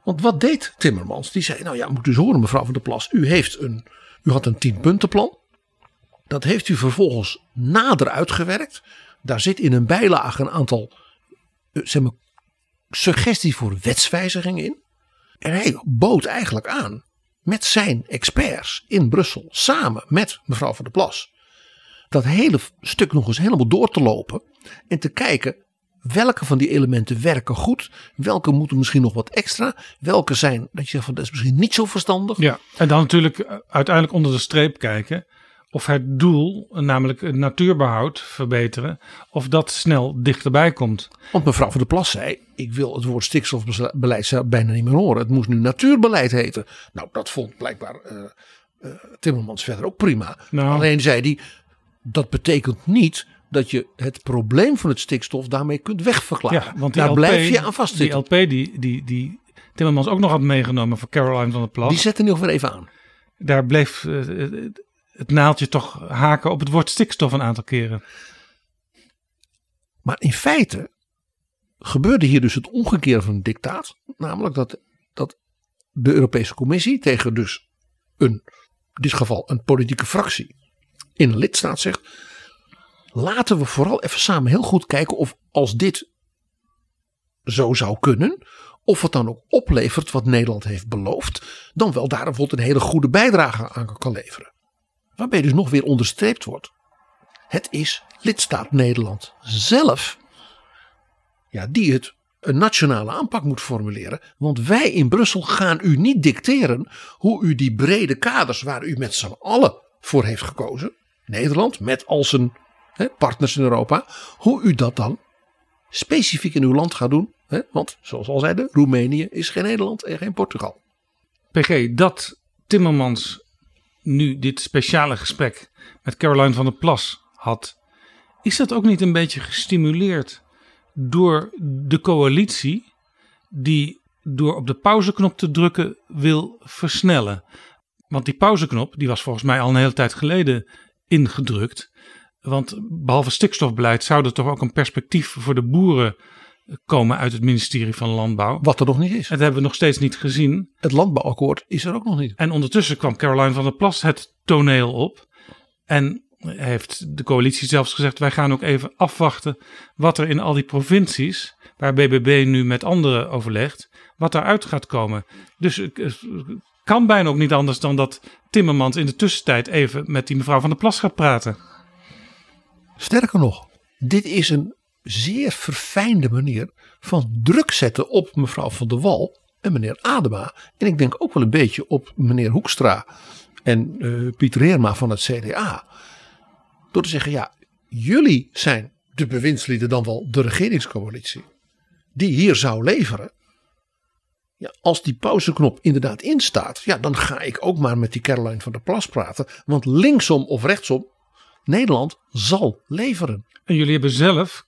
Want wat deed Timmermans? Die zei, nou ja, moet dus horen mevrouw van der Plas. U, heeft een, u had een tienpuntenplan. Dat heeft u vervolgens nader uitgewerkt. Daar zit in een bijlage een aantal eh, zeg maar, suggesties voor wetswijzigingen in. En hij bood eigenlijk aan met zijn experts in Brussel, samen met mevrouw van der Plas, dat hele stuk nog eens helemaal door te lopen en te kijken welke van die elementen werken goed, welke moeten misschien nog wat extra, welke zijn dat je zegt van dat is misschien niet zo verstandig. Ja, en dan natuurlijk eh, uiteindelijk onder de streep kijken of het doel, namelijk het natuurbehoud verbeteren, of dat snel dichterbij komt. Want mevrouw van der Plas zei, ik wil het woord stikstofbeleid bijna niet meer horen. Het moest nu natuurbeleid heten. Nou, dat vond blijkbaar uh, uh, Timmermans verder ook prima. Nou. Alleen zei hij, dat betekent niet dat je het probleem van het stikstof daarmee kunt wegverklaren. Ja, want Daar LP, blijf je aan vastzitten. Die LP die, die, die Timmermans ook nog had meegenomen voor Caroline van der Plas. Die zetten nu nog weer even aan. Daar bleef uh, het naaldje toch haken op het woord stikstof een aantal keren. Maar in feite gebeurde hier dus het omgekeerde van een dictaat. Namelijk dat, dat de Europese Commissie tegen dus een, in dit geval een politieke fractie in een lidstaat zegt. Laten we vooral even samen heel goed kijken of als dit zo zou kunnen. Of het dan ook oplevert wat Nederland heeft beloofd. Dan wel daar bijvoorbeeld een hele goede bijdrage aan kan leveren. Waarbij dus nog weer onderstreept wordt. Het is lidstaat Nederland zelf. Ja, die het een nationale aanpak moet formuleren. Want wij in Brussel gaan u niet dicteren hoe u die brede kaders waar u met z'n allen voor heeft gekozen. Nederland met al zijn hè, partners in Europa. Hoe u dat dan specifiek in uw land gaat doen. Hè? Want zoals al zeiden, Roemenië is geen Nederland en geen Portugal. PG, dat Timmermans nu dit speciale gesprek met Caroline van der Plas had, is dat ook niet een beetje gestimuleerd door de coalitie die door op de pauzeknop te drukken wil versnellen? Want die pauzeknop die was volgens mij al een hele tijd geleden ingedrukt. Want behalve stikstofbeleid zou er toch ook een perspectief voor de boeren komen uit het ministerie van Landbouw. Wat er nog niet is. Dat hebben we nog steeds niet gezien. Het landbouwakkoord is er ook nog niet. En ondertussen kwam Caroline van der Plas het toneel op. En heeft de coalitie zelfs gezegd: wij gaan ook even afwachten wat er in al die provincies, waar BBB nu met anderen overlegt, wat daaruit gaat komen. Dus het kan bijna ook niet anders dan dat Timmermans in de tussentijd even met die mevrouw van der Plas gaat praten. Sterker nog, dit is een zeer verfijnde manier van druk zetten op mevrouw van der Wal en meneer Adema. En ik denk ook wel een beetje op meneer Hoekstra en eh, Pieter Heerma van het CDA. Door te zeggen, ja, jullie zijn de bewindslieden dan wel de regeringscoalitie. Die hier zou leveren. Ja, als die pauzeknop inderdaad instaat, ja, dan ga ik ook maar met die Caroline van der Plas praten. Want linksom of rechtsom, Nederland zal leveren. En jullie hebben zelf,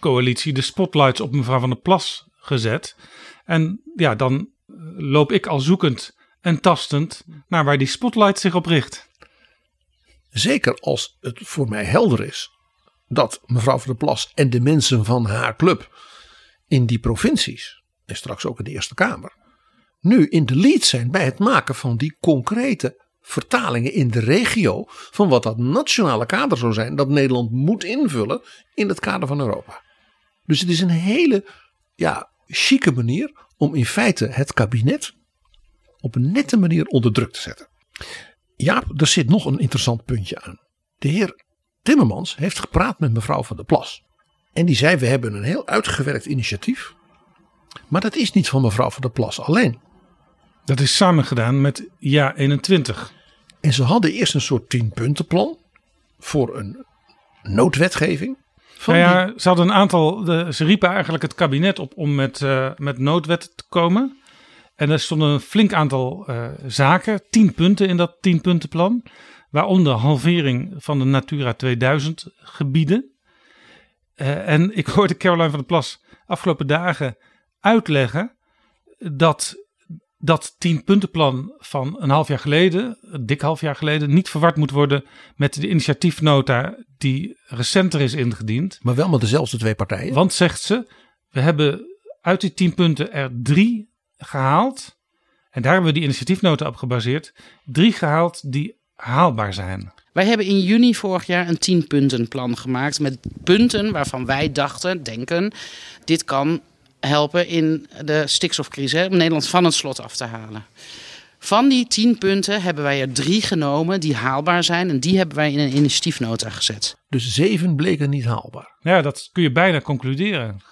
coalitie, de spotlights op mevrouw van der Plas gezet. En ja, dan eh, loop ik al zoekend en tastend naar waar die spotlight zich op richt. Zeker als het voor mij helder is dat mevrouw van der Plas en de mensen van haar club in die provincies en straks ook in de Eerste Kamer nu in de lead zijn bij het maken van die concrete vertalingen in de regio van wat dat nationale kader zou zijn dat Nederland moet invullen in het kader van Europa. Dus het is een hele ja, chique manier om in feite het kabinet op een nette manier onder druk te zetten. Ja, er zit nog een interessant puntje aan. De heer Timmermans heeft gepraat met mevrouw van der Plas. En die zei: We hebben een heel uitgewerkt initiatief. Maar dat is niet van mevrouw van der Plas alleen. Dat is samengedaan met Ja 21. En ze hadden eerst een soort tienpuntenplan voor een noodwetgeving. Van Nou ja, die- ze hadden een aantal. De, ze riepen eigenlijk het kabinet op om met, eh, met noodwet te komen. En er stonden een flink aantal eh, zaken, tien punten in dat tienpuntenplan. Waaronder halvering van de Natura 2000 gebieden. Eh, en ik hoorde Caroline van der Plas afgelopen dagen uitleggen dat dat tienpuntenplan van een half jaar geleden, een dik half jaar geleden, niet verward moet worden met de initiatiefnota die recenter is ingediend. maar wel met dezelfde twee partijen. Want zegt ze, we hebben uit die tien punten er drie gehaald. En daar hebben we die initiatiefnota op gebaseerd. Drie gehaald die haalbaar zijn. Wij hebben in juni vorig jaar een tienpuntenplan gemaakt met punten waarvan wij dachten, denken, dit kan helpen in de stikstofcrisis, hè, om Nederland van het slot af te halen. Van die tien punten hebben wij er drie genomen die haalbaar zijn en die hebben wij in een initiatiefnota gezet. Dus zeven bleken niet haalbaar. Ja, dat kun je bijna concluderen.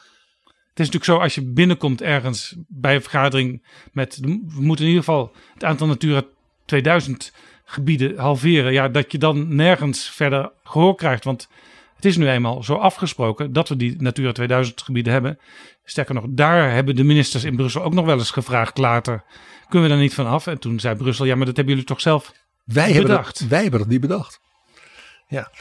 Het is natuurlijk zo als je binnenkomt ergens bij een vergadering met we moeten in ieder geval het aantal Natura 2000 gebieden halveren. Ja, dat je dan nergens verder gehoor krijgt. Want het is nu eenmaal zo afgesproken dat we die Natura 2000 gebieden hebben. Sterker nog, daar hebben de ministers in Brussel ook nog wel eens gevraagd later. Kunnen we daar niet van af? En toen zei Brussel, ja, maar dat hebben jullie toch zelf Wij hebben, Bedacht. dat, wij hebben dat niet bedacht. Ja.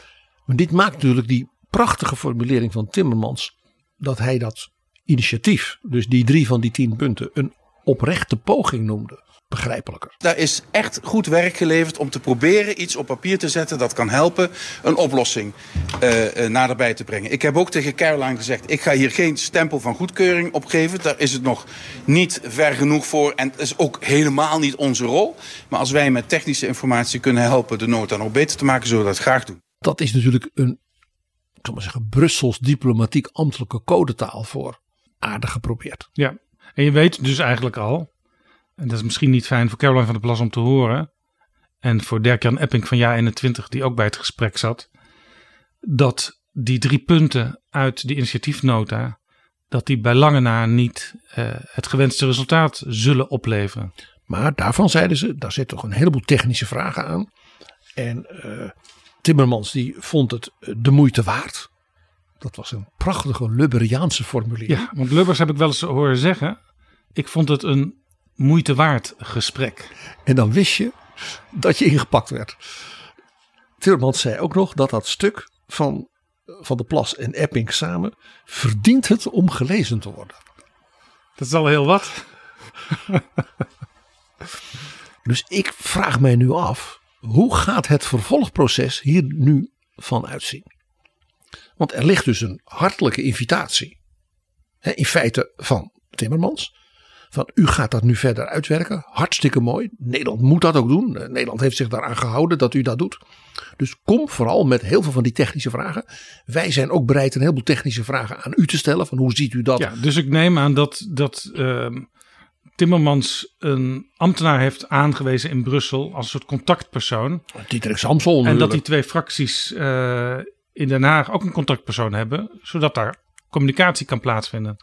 Maar dit maakt natuurlijk die prachtige formulering van Timmermans. Dat hij dat initiatief, dus die drie van die tien punten, een oprechte poging noemde. Begrijpelijker. Daar is echt goed werk geleverd om te proberen iets op papier te zetten dat kan helpen een oplossing eh, eh, naderbij te brengen. Ik heb ook tegen Caroline gezegd, ik ga hier geen stempel van goedkeuring op geven. Daar is het nog niet ver genoeg voor en het is ook helemaal niet onze rol. Maar als wij met technische informatie kunnen helpen de nota nog beter te maken, zullen we dat graag doen. Dat is natuurlijk een, ik zal maar zeggen, Brussels diplomatiek ambtelijke codetaal voor. Aardig geprobeerd. Ja, en je weet dus eigenlijk al, en dat is misschien niet fijn voor Caroline van der Plas om te horen, en voor Dirk-Jan Epping van JA21, die ook bij het gesprek zat, dat die drie punten uit die initiatiefnota, dat die bij lange na niet eh, het gewenste resultaat zullen opleveren. Maar daarvan zeiden ze, daar zit toch een heleboel technische vragen aan. En eh, Timmermans die vond het eh, de moeite waard. Dat was een prachtige Lubberiaanse formulering. Ja, want Lubbers heb ik wel eens horen zeggen, ik vond het een moeite waard gesprek. En dan wist je dat je ingepakt werd. Timmermans zei ook nog dat dat stuk van Van de Plas en Epping samen verdient het om gelezen te worden. Dat is al heel wat. *laughs* Dus ik vraag mij nu af, hoe gaat het vervolgproces hier nu van uitzien? Want er ligt dus een hartelijke invitatie, hè, in feite van Timmermans. Van u gaat dat nu verder uitwerken, hartstikke mooi. Nederland moet dat ook doen. Eh, Nederland heeft zich daaraan gehouden dat u dat doet. Dus kom vooral met heel veel van die technische vragen. Wij zijn ook bereid een heleboel technische vragen aan u te stellen. Van hoe ziet u dat? Ja, dus ik neem aan dat, dat ehm, Timmermans een ambtenaar heeft aangewezen in Brussel als een soort contactpersoon. Diederik Samson En dat die twee fracties eh, in Den Haag ook een contactpersoon hebben, zodat daar communicatie kan plaatsvinden.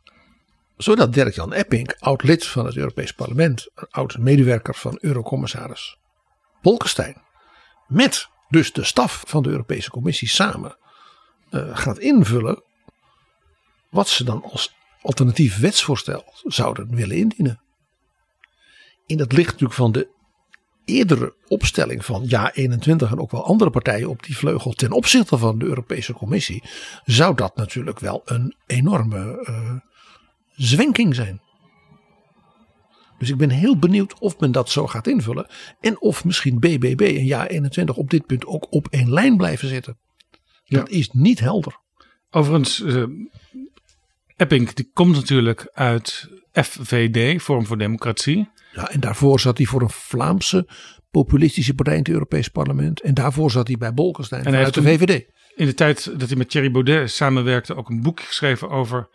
zodat Dirk-Jan Epping, oud lid van het Europees Parlement, een oud medewerker van Eurocommissaris Bolkestein, met dus de staf van de Europese Commissie samen eh, gaat invullen wat ze dan als alternatief wetsvoorstel zouden willen indienen. In het licht natuurlijk van de eerdere opstelling van Ja 21 en ook wel andere partijen op die vleugel ten opzichte van de Europese Commissie, zou dat natuurlijk wel een enorme uh, zwenking zijn. Dus ik ben heel benieuwd of men dat zo gaat invullen. En of misschien BBB en Ja 21 op dit punt ook op één lijn blijven zitten. Dat is niet helder. Overigens, uh, Epping die komt natuurlijk uit FVD, Vorm voor Democratie. Ja, en daarvoor zat hij voor een Vlaamse populistische partij in het Europees Parlement. En daarvoor zat hij bij Bolkestein en uit de VVD. In de tijd dat hij met Thierry Baudet samenwerkte ook een boek geschreven over...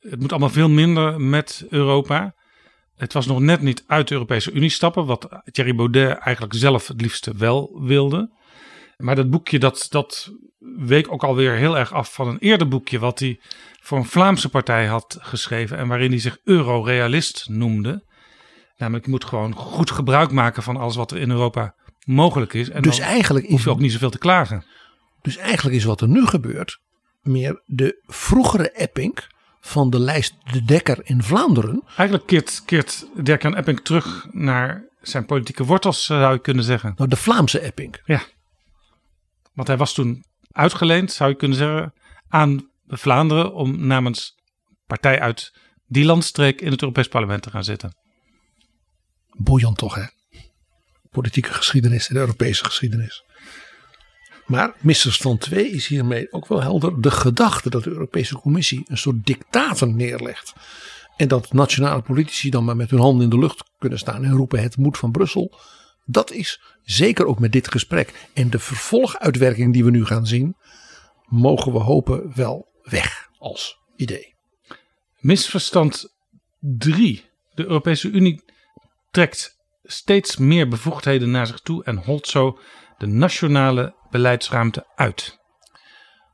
het moet allemaal veel minder met Europa. Het was nog net niet uit de Europese Unie stappen, wat Thierry Baudet eigenlijk zelf het liefste wel wilde. Maar dat boekje dat, dat week ook alweer heel erg af van een eerder boekje wat hij voor een Vlaamse partij had geschreven en waarin hij zich eurorealist noemde. Namelijk, je moet gewoon goed gebruik maken van alles wat er in Europa mogelijk is. En dus eigenlijk hoef je ook niet zoveel te klagen. Dus eigenlijk is wat er nu gebeurt meer de vroegere Epping van de lijst De Dekker in Vlaanderen. Eigenlijk keert, keert Dirk-Jan Epping terug naar zijn politieke wortels, zou je kunnen zeggen. Nou, de Vlaamse Epping. Ja. Want hij was toen uitgeleend, zou je kunnen zeggen, aan Vlaanderen om namens partij uit die landstreek in het Europees Parlement te gaan zitten. Boeiend toch, hè? Politieke geschiedenis en Europese geschiedenis. Maar misverstand 2 is hiermee ook wel helder. De gedachte dat de Europese Commissie een soort dictator neerlegt. En dat nationale politici dan maar met hun handen in de lucht kunnen staan en roepen het moet van Brussel. Dat is zeker ook met dit gesprek en de vervolguitwerking die we nu gaan zien, mogen we hopen wel weg als idee. Misverstand 3. De Europese Unie trekt steeds meer bevoegdheden naar zich toe en holt zo de nationale beleidsruimte uit.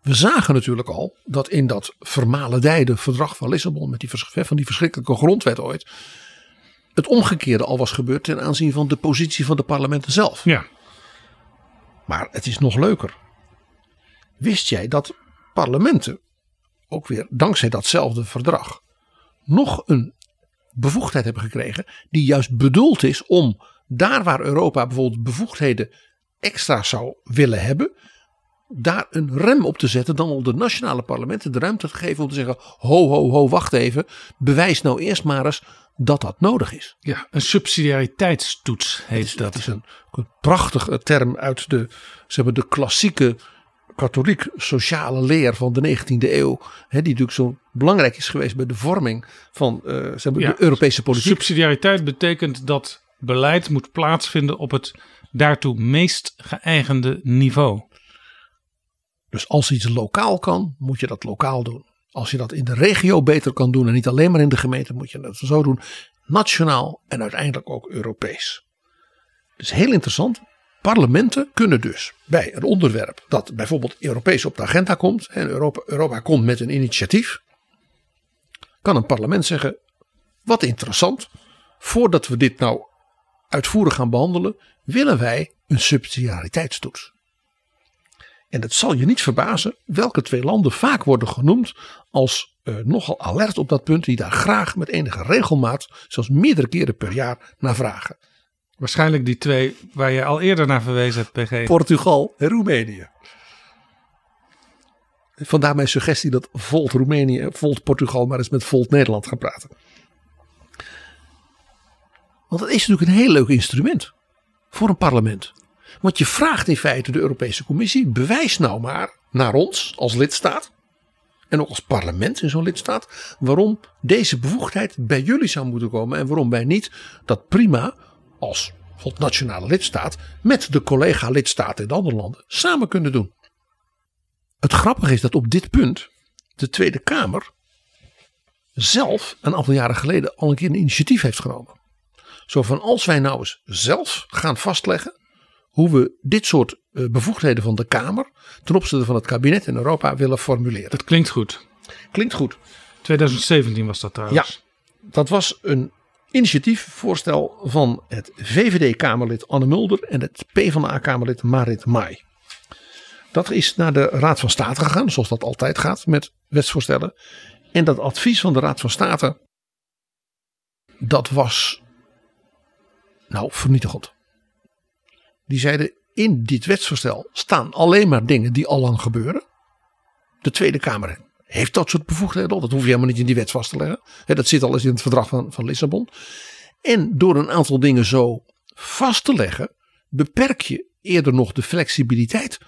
We zagen natuurlijk al dat in dat vermalendijde verdrag van Lissabon met die, van die verschrikkelijke grondwet ooit het omgekeerde al was gebeurd ten aanzien van de positie van de parlementen zelf. Ja. Maar het is nog leuker. Wist jij dat parlementen, ook weer dankzij datzelfde verdrag, nog een bevoegdheid hebben gekregen die juist bedoeld is om daar waar Europa bijvoorbeeld bevoegdheden extra zou willen hebben, daar een rem op te zetten, dan om de nationale parlementen de ruimte te geven om te zeggen: ho, ho, ho, wacht even, bewijs nou eerst maar eens dat dat nodig is. Ja, een subsidiariteitstoets heet is, dat. Het is een, een prachtige term uit de, zeg maar, de klassieke katholiek sociale leer van de 19e eeuw. Hè, die natuurlijk zo belangrijk is geweest bij de vorming van uh, zeg maar, Ja, de Europese politiek. Subsidiariteit betekent dat beleid moet plaatsvinden op het daartoe meest geëigende niveau. Dus als iets lokaal kan, moet je dat lokaal doen. Als je dat in de regio beter kan doen en niet alleen maar in de gemeente, moet je dat zo doen. Nationaal en uiteindelijk ook Europees. Dus heel interessant. Parlementen kunnen dus bij een onderwerp dat bijvoorbeeld Europees op de agenda komt. En Europa, Europa komt met een initiatief. Kan een parlement zeggen, wat interessant. Voordat we dit nou uitvoerig gaan behandelen, willen wij een subsidiariteitstoets. En het zal je niet verbazen welke twee landen vaak worden genoemd als eh, nogal alert op dat punt, die daar graag met enige regelmaat, zelfs meerdere keren per jaar, naar vragen. Waarschijnlijk die twee waar je al eerder naar verwezen hebt, PG. Portugal en Roemenië. Vandaar mijn suggestie dat Volt Roemenië, Volt Portugal maar eens met Volt Nederland gaan praten. Want dat is natuurlijk een heel leuk instrument voor een parlement. Want je vraagt in feite de Europese Commissie, bewijs nou maar naar ons als lidstaat. En ook als parlement in zo'n lidstaat. Waarom deze bevoegdheid bij jullie zou moeten komen. En waarom wij niet dat prima als nationale lidstaat. Met de collega lidstaten in de andere landen samen kunnen doen. Het grappige is dat op dit punt de Tweede Kamer zelf een aantal jaren geleden al een keer een initiatief heeft genomen. Zo van als wij nou eens zelf gaan vastleggen hoe we dit soort eh, bevoegdheden van de Kamer ten opzichte van het kabinet in Europa willen formuleren. Dat klinkt goed. Klinkt goed. 2017 was dat trouwens. dat was een initiatiefvoorstel van het VVD-Kamerlid Anne Mulder en het PvdA-Kamerlid Marit Mai. Dat is naar de Raad van State gegaan, zoals dat altijd gaat met wetsvoorstellen. En dat advies van de Raad van State, dat was nou vernietigend. Die zeiden in dit wetsvoorstel staan alleen maar dingen die al lang gebeuren. De Tweede Kamer heeft dat soort bevoegdheden al. Dat hoef je helemaal niet in die wet vast te leggen. Dat zit al eens in het verdrag van, van Lissabon. En door een aantal dingen zo vast te leggen, beperk je eerder nog de flexibiliteit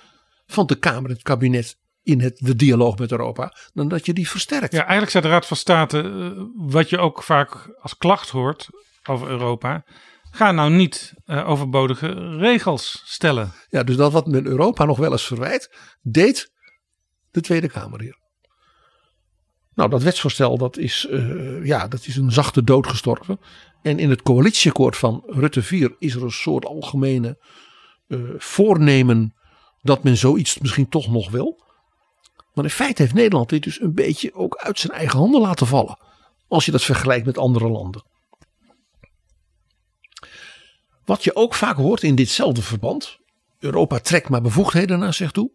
van de Kamer en het kabinet in het, de dialoog met Europa, dan dat je die versterkt. Ja, eigenlijk zei de Raad van State, eh, wat je ook vaak als klacht hoort over Europa. Ga nou niet eh, overbodige regels stellen. Ja, dus dat wat men Europa nog wel eens verwijt, deed de Tweede Kamer hier. Nou, dat wetsvoorstel dat is, eh, ja, dat is een zachte dood gestorven. En in het coalitieakkoord van Rutte 4 is er een soort algemene eh, voornemen dat men zoiets misschien toch nog wil. Maar in feite heeft Nederland dit dus een beetje ook uit zijn eigen handen laten vallen. Als je dat vergelijkt met andere landen. Wat je ook vaak hoort in ditzelfde verband. Europa trekt maar bevoegdheden naar zich toe.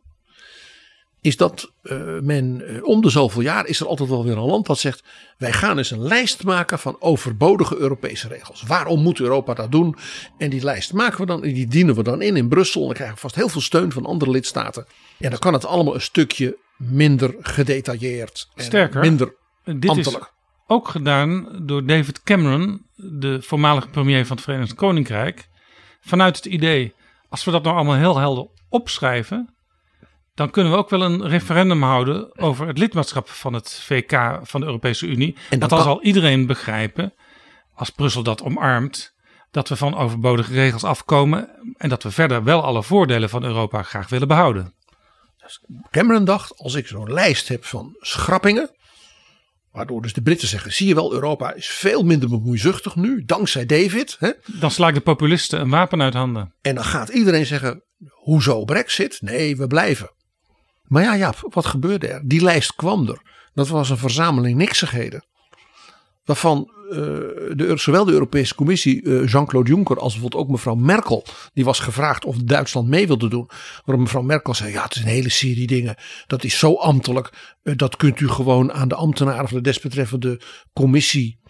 Is dat uh, men uh, om de zoveel jaar is er altijd wel weer een land dat zegt. Wij gaan eens een lijst maken van overbodige Europese regels. Waarom moet Europa dat doen? En die lijst maken we dan en die dienen we dan in in Brussel. En dan krijgen we vast heel veel steun van andere lidstaten. En dan kan het allemaal een stukje minder gedetailleerd. En Sterker, minder Dit ambtelijk. is ook gedaan door David Cameron, de voormalige premier van het Verenigd Koninkrijk. Vanuit het idee, als we dat nou allemaal heel helder opschrijven, dan kunnen we ook wel een referendum houden over het lidmaatschap van het VK van de Europese Unie. En dan kan- zal iedereen begrijpen, als Brussel dat omarmt, dat we van overbodige regels afkomen en dat we verder wel alle voordelen van Europa graag willen behouden. Cameron dacht, als ik zo'n lijst heb van schrappingen. Waardoor dus de Britten zeggen, zie je wel, Europa is veel minder bemoeizuchtig nu, dankzij David. Hè? Dan sla ik de populisten een wapen uit handen. En dan gaat iedereen zeggen, hoezo brexit? Nee, we blijven. Maar ja, ja, wat gebeurde er? Die lijst kwam er. Dat was een verzameling niksigheden. Waarvan eh, de, zowel de Europese Commissie, eh, Jean-Claude Juncker, als bijvoorbeeld ook mevrouw Merkel, die was gevraagd of Duitsland mee wilde doen. Waarop mevrouw Merkel zei: Ja, het is een hele serie dingen. Dat is zo ambtelijk. eh, dat kunt u gewoon aan de ambtenaren van de desbetreffende commissie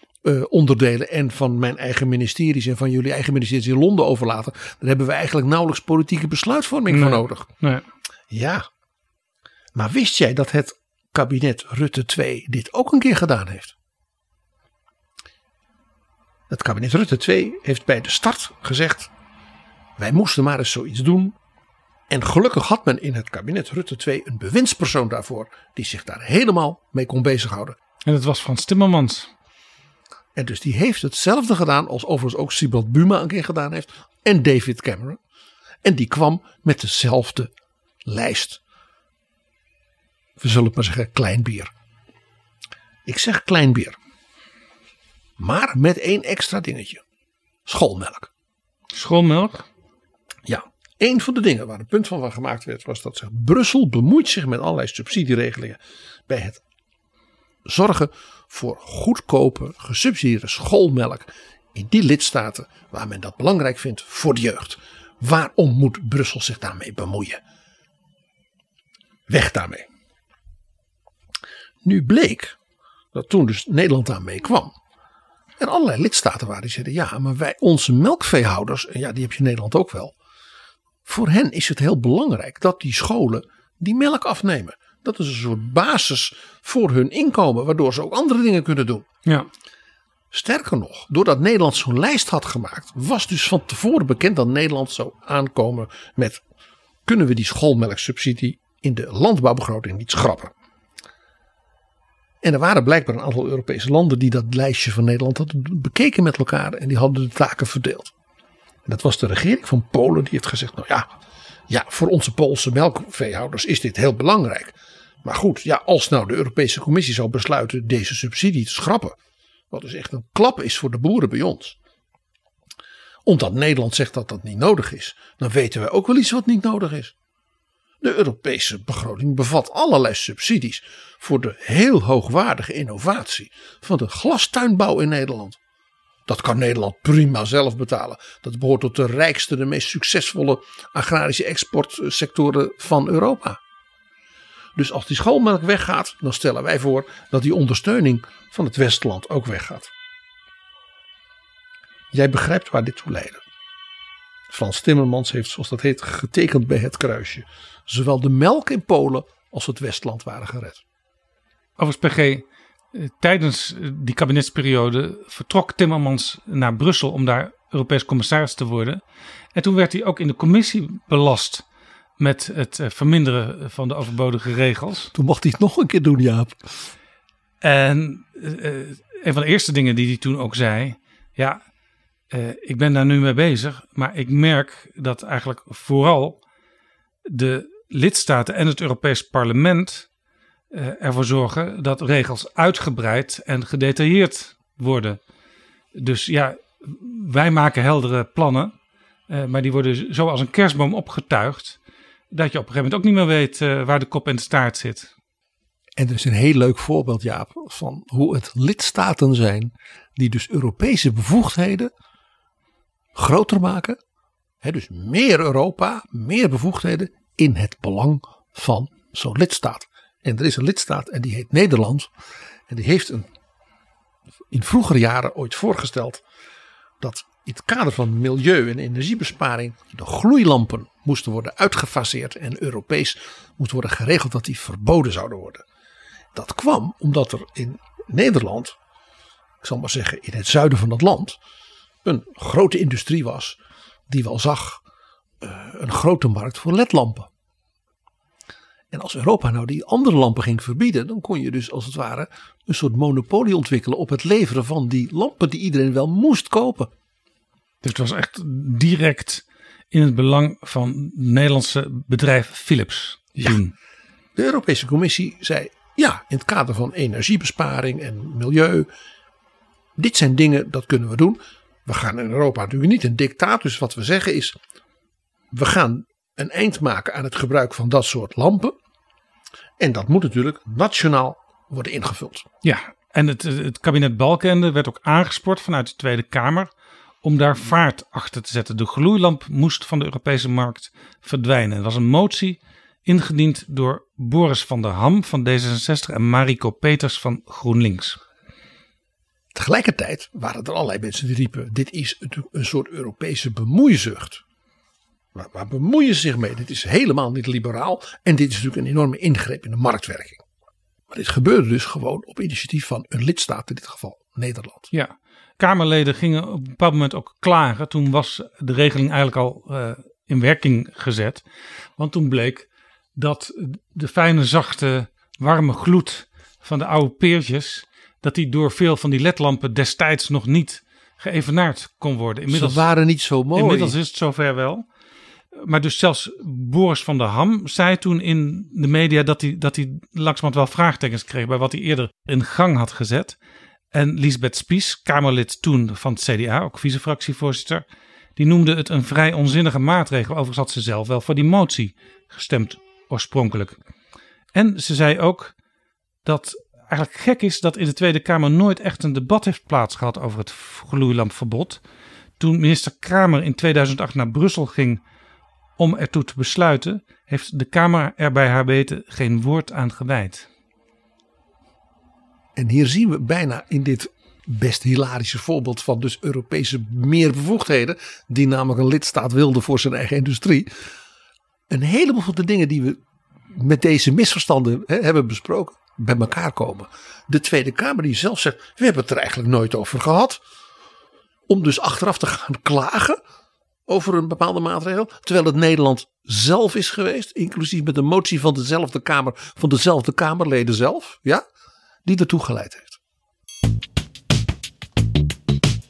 onderdelen en van mijn eigen ministeries en van jullie eigen ministeries in Londen overlaten. Daar hebben we eigenlijk nauwelijks politieke besluitvorming voor nodig. Nee. Ja. Maar wist jij dat het kabinet Rutte 2 dit ook een keer gedaan heeft? Het kabinet Rutte 2 heeft bij de start gezegd: wij moesten maar eens zoiets doen. En gelukkig had men in het kabinet Rutte 2 een bewindspersoon daarvoor, die zich daar helemaal mee kon bezighouden. En dat was Frans Timmermans. En dus die heeft hetzelfde gedaan als overigens ook Sibrand Buma een keer gedaan heeft. En David Cameron. En die kwam met dezelfde lijst. We zullen maar zeggen klein bier. Ik zeg klein bier. Maar met één extra dingetje. Schoolmelk. Schoolmelk. Ja, een van de dingen waar een punt van, van gemaakt werd was dat zich Brussel bemoeit zich met allerlei subsidieregelingen bij het zorgen voor goedkope gesubsidieerde schoolmelk in die lidstaten waar men dat belangrijk vindt voor de jeugd. Waarom moet Brussel zich daarmee bemoeien? Weg daarmee. Nu bleek dat toen dus Nederland daarmee kwam. Er allerlei lidstaten waren die zeiden: ja, maar wij, onze melkveehouders, en ja, die heb je in Nederland ook wel. Voor hen is het heel belangrijk dat die scholen die melk afnemen. Dat is een soort basis voor hun inkomen, waardoor ze ook andere dingen kunnen doen. Ja. Sterker nog, doordat Nederland zo'n lijst had gemaakt, was dus van tevoren bekend dat Nederland zou aankomen met: kunnen we die schoolmelksubsidie in de landbouwbegroting niet schrappen? En er waren blijkbaar een aantal Europese landen die dat lijstje van Nederland hadden bekeken met elkaar en die hadden de taken verdeeld. En dat was de regering van Polen die heeft gezegd: nou ja, ja, voor onze Poolse melkveehouders is dit heel belangrijk. Maar goed, ja, als nou de Europese Commissie zou besluiten deze subsidie te schrappen, wat dus echt een klap is voor de boeren bij ons. Omdat Nederland zegt dat dat niet nodig is, dan weten wij ook wel iets wat niet nodig is. De Europese begroting bevat allerlei subsidies voor de heel hoogwaardige innovatie van de glastuinbouw in Nederland. Dat kan Nederland prima zelf betalen. Dat behoort tot de rijkste, de meest succesvolle agrarische exportsectoren van Europa. Dus als die schoolmelk weggaat, dan stellen wij voor dat die ondersteuning van het Westland ook weggaat. Jij begrijpt waar dit toe leidt. Frans Timmermans heeft, zoals dat heet, getekend bij het kruisje. Zowel de melk in Polen als het Westland waren gered. Overigens, PG, eh, tijdens eh, die kabinetsperiode vertrok Timmermans naar Brussel om daar Europees commissaris te worden. En toen werd hij ook in de commissie belast met het eh, verminderen van de overbodige regels. Toen mocht hij het nog een keer doen, Jaap. En een van de eerste dingen die hij toen ook zei: Ja, ik ben daar nu mee bezig, maar ik merk dat eigenlijk vooral de lidstaten en het Europees Parlement uh, ervoor zorgen dat regels uitgebreid en gedetailleerd worden. Dus ja, wij maken heldere plannen, uh, maar die worden zo als een kerstboom opgetuigd, dat je op een gegeven moment ook niet meer weet uh, waar de kop en de staart zit. En is een heel leuk voorbeeld, Jaap, van hoe het lidstaten zijn die dus Europese bevoegdheden groter maken. Dus meer Europa, meer bevoegdheden in het belang van zo'n lidstaat. En er is een lidstaat en die heet Nederland. En die heeft een, in vroegere jaren ooit voorgesteld dat in het kader van milieu- en energiebesparing de gloeilampen moesten worden uitgefaseerd en Europees moest worden geregeld dat die verboden zouden worden. Dat kwam omdat er in Nederland, ik zal maar zeggen in het zuiden van het land, een grote industrie was die wel zag een grote markt voor ledlampen. En als Europa nou die andere lampen ging verbieden, dan kon je dus als het ware een soort monopolie ontwikkelen op het leveren van die lampen die iedereen wel moest kopen. Dus het was echt direct in het belang van het Nederlandse bedrijf Philips. Ja. De Europese Commissie zei: ja, in het kader van energiebesparing en milieu. Dit zijn dingen, dat kunnen we doen. We gaan in Europa natuurlijk niet een dictaat. Dus wat we zeggen is: we gaan een eind maken aan het gebruik van dat soort lampen. En dat moet natuurlijk nationaal worden ingevuld. Ja, en het, het kabinet Balkende werd ook aangespoord vanuit de Tweede Kamer om daar vaart achter te zetten. De gloeilamp moest van de Europese markt verdwijnen. Er was een motie ingediend door Boris van der Ham van D66 en Mariko Peters van GroenLinks. Tegelijkertijd waren er allerlei mensen die riepen: dit is een soort Europese bemoeizucht. Waar, waar bemoeien ze zich mee? Dit is helemaal niet liberaal en dit is natuurlijk een enorme ingreep in de marktwerking. Maar dit gebeurde dus gewoon op initiatief van een lidstaat, in dit geval Nederland. Ja, Kamerleden gingen op een bepaald moment ook klagen. Toen was de regeling eigenlijk al uh, in werking gezet. Want toen bleek dat de fijne, zachte, warme gloed van de oude peertjes, dat die door veel van die ledlampen destijds nog niet geëvenaard kon worden. Inmiddels, Ze waren niet zo mooi. Inmiddels is het zover wel. Maar dus zelfs Boris van der Ham zei toen in de media dat hij, dat hij langzamerhand wel vraagtekens kreeg bij wat hij eerder in gang had gezet. En Lisbeth Spies, Kamerlid toen van het CDA, ook vicefractievoorzitter, die noemde het een vrij onzinnige maatregel. Overigens had ze zelf wel voor die motie gestemd oorspronkelijk. En ze zei ook dat eigenlijk gek is dat in de Tweede Kamer nooit echt een debat heeft plaatsgehad over het gloeilampverbod. Toen minister Kramer in 2008 naar Brussel ging om ertoe te besluiten, heeft de Kamer er bij haar weten geen woord aan gewijd. En hier zien we bijna in dit best hilarische voorbeeld van dus Europese meerbevoegdheden, die namelijk een lidstaat wilde voor zijn eigen industrie. Een heleboel van de dingen die we met deze misverstanden hè, hebben besproken, bij elkaar komen. De Tweede Kamer die zelf zegt, we hebben het er eigenlijk nooit over gehad. Om dus achteraf te gaan klagen over een bepaalde maatregel. Terwijl het Nederland zelf is geweest, inclusief met een motie van dezelfde Kamer, van dezelfde Kamerleden zelf, ja, die ertoe geleid heeft.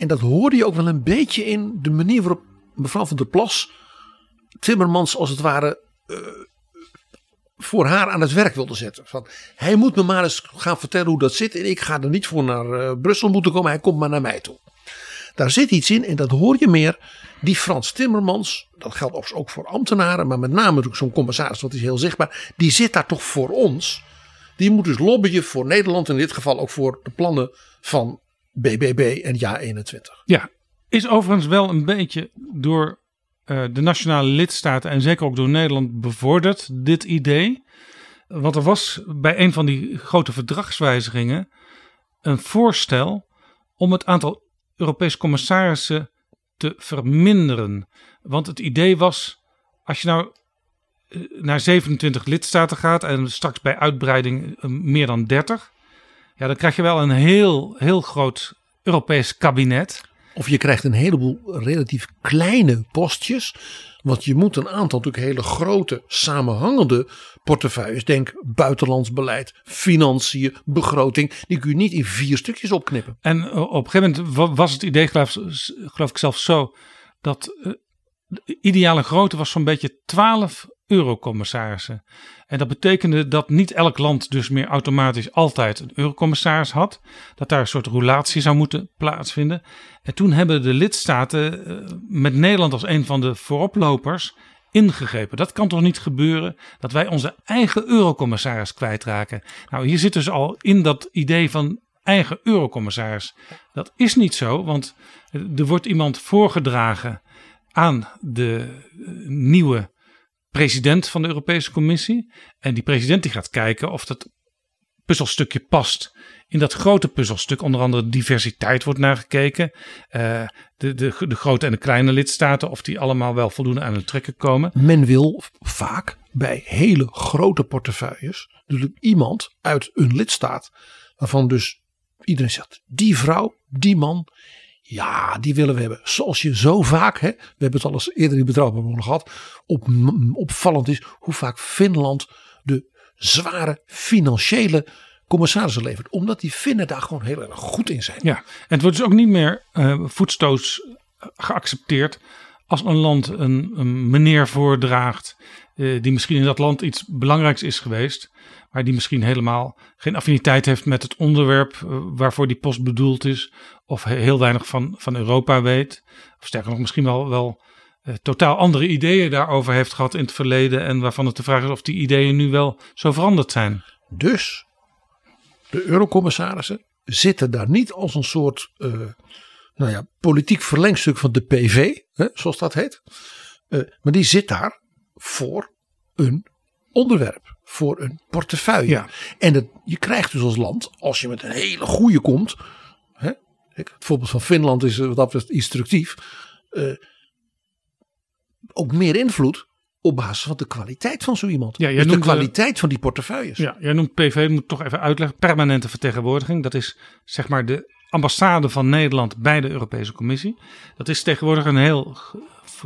En dat hoorde je ook wel een beetje in de manier waarop mevrouw van der Plas Timmermans als het ware eh, voor haar aan het werk wilde zetten. Van, hij moet me maar eens gaan vertellen hoe dat zit en ik ga er niet voor naar eh, Brussel moeten komen, hij komt maar naar mij toe. Daar zit iets in en dat hoor je meer. Die Frans Timmermans, dat geldt ook voor ambtenaren, maar met name natuurlijk zo'n commissaris, dat is heel zichtbaar. Die zit daar toch voor ons. Die moet dus lobbyen voor Nederland, in dit geval ook voor de plannen van BBB en JA21. Ja, is overigens wel een beetje door eh, de nationale lidstaten en zeker ook door Nederland bevorderd, dit idee. Want er was bij een van die grote verdragswijzigingen een voorstel om het aantal Europese commissarissen te verminderen. Want het idee was, als je nou eh, naar 27 lidstaten gaat en straks bij uitbreiding eh, meer dan 30, ja, dan krijg je wel een heel, heel groot Europees kabinet. Of je krijgt een heleboel relatief kleine postjes. Want je moet een aantal natuurlijk hele grote samenhangende portefeuilles. Denk buitenlands beleid, financiën, begroting. Die kun je niet in vier stukjes opknippen. En eh, op een gegeven moment wa- was het idee, geloof, geloof ik zelf zo, dat eh, de ideale grootte was zo'n beetje 12 eurocommissarissen. En dat betekende dat niet elk land dus meer automatisch altijd een eurocommissaris had. Dat daar een soort roulatie zou moeten plaatsvinden. En toen hebben de lidstaten eh, met Nederland als een van de vooroplopers ingegrepen. Dat kan toch niet gebeuren dat wij onze eigen eurocommissaris kwijtraken. Nou, hier zit dus al in dat idee van eigen eurocommissaris. Dat is niet zo, want er wordt iemand voorgedragen aan de eh, nieuwe president van de Europese Commissie. En die president die gaat kijken of dat puzzelstukje past in dat grote puzzelstuk. Onder andere diversiteit wordt naar gekeken. Uh, de, de, de grote en de kleine lidstaten, of die allemaal wel voldoende aan hun trekken komen. Men wil vaak bij hele grote portefeuilles natuurlijk iemand uit een lidstaat waarvan dus iedereen zegt, die vrouw, die man, ja, die willen we hebben. Zoals je zo vaak, hè, we hebben het al eens eerder in betrouwbaar gehad, op, opvallend is hoe vaak Finland de zware financiële commissarissen levert. Omdat die Finnen daar gewoon heel erg goed in zijn. Ja, en het wordt dus ook niet meer uh, geaccepteerd als een land een, een meneer voordraagt uh, die misschien in dat land iets belangrijks is geweest, maar die misschien helemaal geen affiniteit heeft met het onderwerp uh, waarvoor die post bedoeld is, of heel weinig van, van Europa weet, of sterker nog misschien wel, wel uh, totaal andere ideeën daarover heeft gehad in het verleden en waarvan het de vraag is of die ideeën nu wel zo veranderd zijn. Dus de eurocommissarissen zitten daar niet als een soort nou ja, politiek verlengstuk van de PV, hè, zoals dat heet. Maar die zit daar voor een onderwerp, voor een portefeuille. Ja. En dat, je krijgt dus als land, als je met een hele goede komt. Hè, het voorbeeld van Finland is wat dat betreft instructief. Uh, ook meer invloed op basis van de kwaliteit van zo iemand. Ja, dus de kwaliteit van die portefeuilles. Ja, jij noemt PV, moet toch even uitleggen. Permanente vertegenwoordiging. Dat is zeg maar de ambassade van Nederland bij de Europese Commissie. Dat is tegenwoordig een heel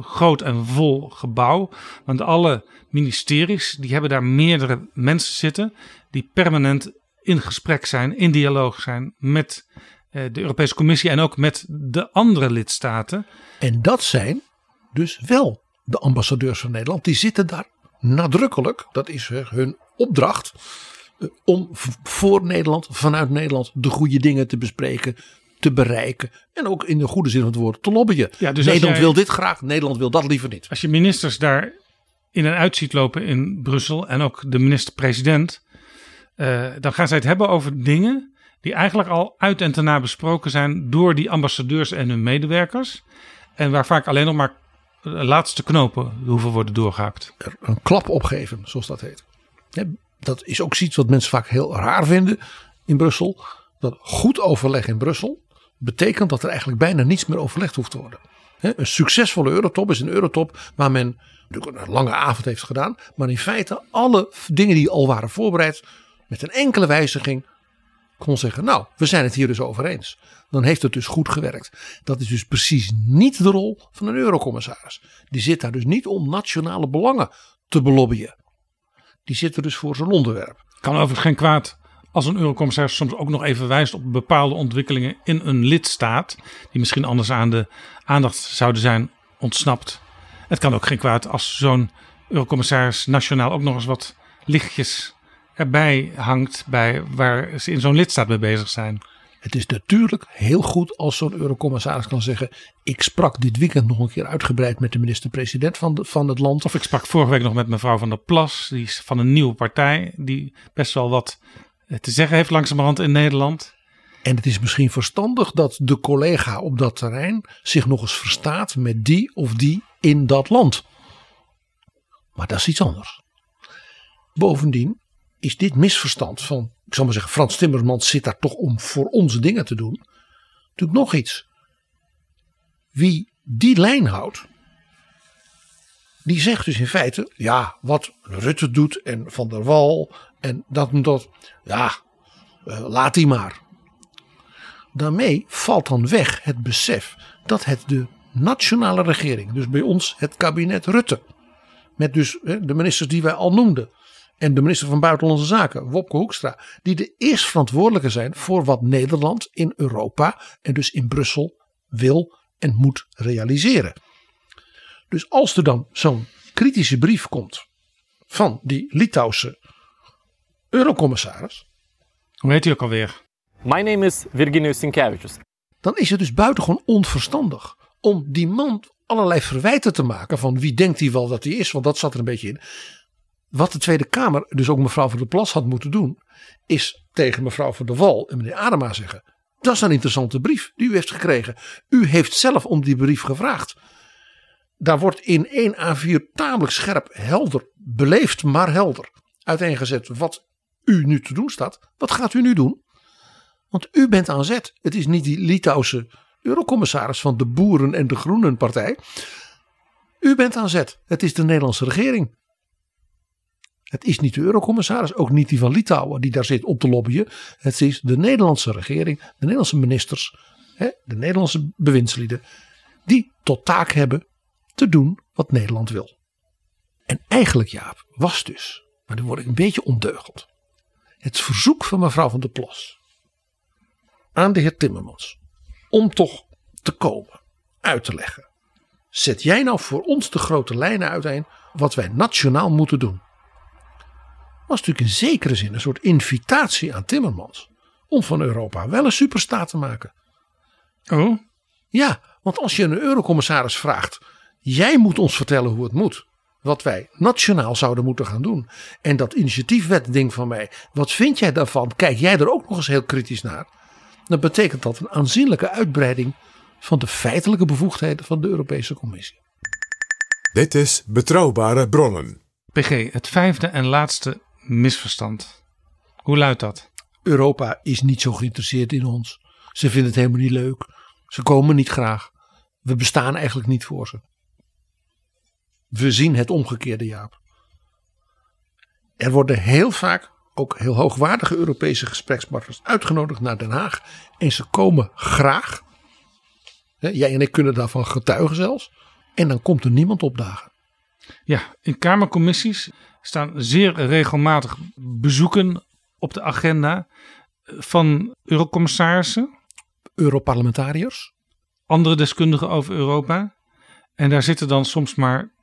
groot en vol gebouw. Want alle ministeries die hebben daar meerdere mensen zitten die permanent in gesprek zijn, in dialoog zijn met de Europese Commissie en ook met de andere lidstaten. En dat zijn dus wel de ambassadeurs van Nederland. Die zitten daar nadrukkelijk, dat is hun opdracht om voor Nederland, vanuit Nederland, de goede dingen te bespreken, te bereiken. En ook in de goede zin van het woord te lobbyen. Ja, dus Nederland jij, wil dit graag, Nederland wil dat liever niet. Als je ministers daar in en uit ziet lopen in Brussel en ook de minister-president, uh, dan gaan zij het hebben over dingen die eigenlijk al uit en te na besproken zijn door die ambassadeurs en hun medewerkers. En waar vaak alleen nog maar laatste knopen hoeven worden doorgehakt. Er een klap opgeven, zoals dat heet. Dat is ook iets wat mensen vaak heel raar vinden in Brussel. Dat goed overleg in Brussel betekent dat er eigenlijk bijna niets meer overlegd hoeft te worden. Een succesvolle eurotop is een eurotop waar men natuurlijk een lange avond heeft gedaan, maar in feite alle dingen die al waren voorbereid met een enkele wijziging kon zeggen, nou, we zijn het hier dus over eens. Dan heeft het dus goed gewerkt. Dat is dus precies niet de rol van een eurocommissaris. Die zit daar dus niet om nationale belangen te belobbyen. Die zit er dus voor zijn onderwerp. Kan overigens geen kwaad als een eurocommissaris soms ook nog even wijst op bepaalde ontwikkelingen in een lidstaat. Die misschien anders aan de aandacht zouden zijn ontsnapt. Het kan ook geen kwaad als zo'n eurocommissaris nationaal ook nog eens wat lichtjes erbij hangt bij waar ze in zo'n lidstaat mee bezig zijn. Het is natuurlijk heel goed als zo'n eurocommissaris kan zeggen: Ik sprak dit weekend nog een keer uitgebreid met de minister-president van, de- van het land. Of ik sprak vorige week nog met mevrouw van der Plas, die is van een nieuwe partij, die best wel wat te zeggen heeft langzamerhand in Nederland. En het is misschien verstandig dat de collega op dat terrein zich nog eens verstaat met die of die in dat land. Maar dat is iets anders. Bovendien is dit misverstand van, ik zal maar zeggen, Frans Timmermans zit daar toch om voor onze dingen te doen. Natuurlijk nog iets. Wie die lijn houdt, die zegt dus in feite, ja, wat Rutte doet en Van der Wal en dat en dat, ja, eh, laat die maar. Daarmee valt dan weg het besef dat het de nationale regering, dus bij ons het kabinet Rutte, met dus de ministers die wij al noemden en de minister van Buitenlandse Zaken, Wopke Hoekstra, die de eerst verantwoordelijke zijn voor wat Nederland in Europa en dus in Brussel wil en moet realiseren. Dus als er dan zo'n kritische brief komt van die Litouwse eurocommissaris, Hoe heet hij ook alweer? My name is Virginijus Sinkevičius. dan is het dus buitengewoon onverstandig om die man allerlei verwijten te maken van wie denkt hij wel dat hij is, want dat zat er een beetje in. Wat de Tweede Kamer, dus ook mevrouw van der Plas had moeten doen, is tegen mevrouw van der Wal en meneer Adema zeggen. Dat is een interessante brief die u heeft gekregen. U heeft zelf om die brief gevraagd. Daar wordt in 1 A4 tamelijk scherp, helder, beleefd maar helder uiteengezet wat u nu te doen staat. Wat gaat u nu doen? Want u bent aan zet. Het is niet die Litouwse eurocommissaris van de Boeren en de Groenen partij. U bent aan zet. Het is de Nederlandse regering. Het is niet de eurocommissaris, ook niet die van Litouwen die daar zit op te lobbyen. Het is de Nederlandse regering, de Nederlandse ministers, de Nederlandse bewindslieden. Die tot taak hebben te doen wat Nederland wil. En eigenlijk Jaap was dus, maar nu word ik een beetje ondeugend. Het verzoek van mevrouw van der Plas aan de heer Timmermans om toch te komen, uit te leggen. Zet jij nou voor ons de grote lijnen uiteen wat wij nationaal moeten doen? Was natuurlijk in zekere zin een soort invitatie aan Timmermans om van Europa wel een superstaat te maken. Oh, Ja, want als je een eurocommissaris vraagt, jij moet ons vertellen hoe het moet. Wat wij nationaal zouden moeten gaan doen. En dat initiatiefwetding van mij, wat vind jij daarvan? Kijk jij er ook nog eens heel kritisch naar? Dan betekent dat een aanzienlijke uitbreiding van de feitelijke bevoegdheden van de Europese Commissie. Dit is Betrouwbare Bronnen. PG, het vijfde en laatste misverstand. Hoe luidt dat? Europa is niet zo geïnteresseerd in ons. Ze vinden het helemaal niet leuk. Ze komen niet graag. We bestaan eigenlijk niet voor ze. We zien het omgekeerde, Jaap. Er worden heel vaak ook heel hoogwaardige Europese gesprekspartners uitgenodigd naar Den Haag. En ze komen graag. Jij en ik kunnen daarvan getuigen zelfs. En dan komt er niemand opdagen. Ja, in Kamercommissies staan zeer regelmatig bezoeken op de agenda van eurocommissarissen, Europarlementariërs. andere deskundigen over Europa. En daar zitten dan soms maar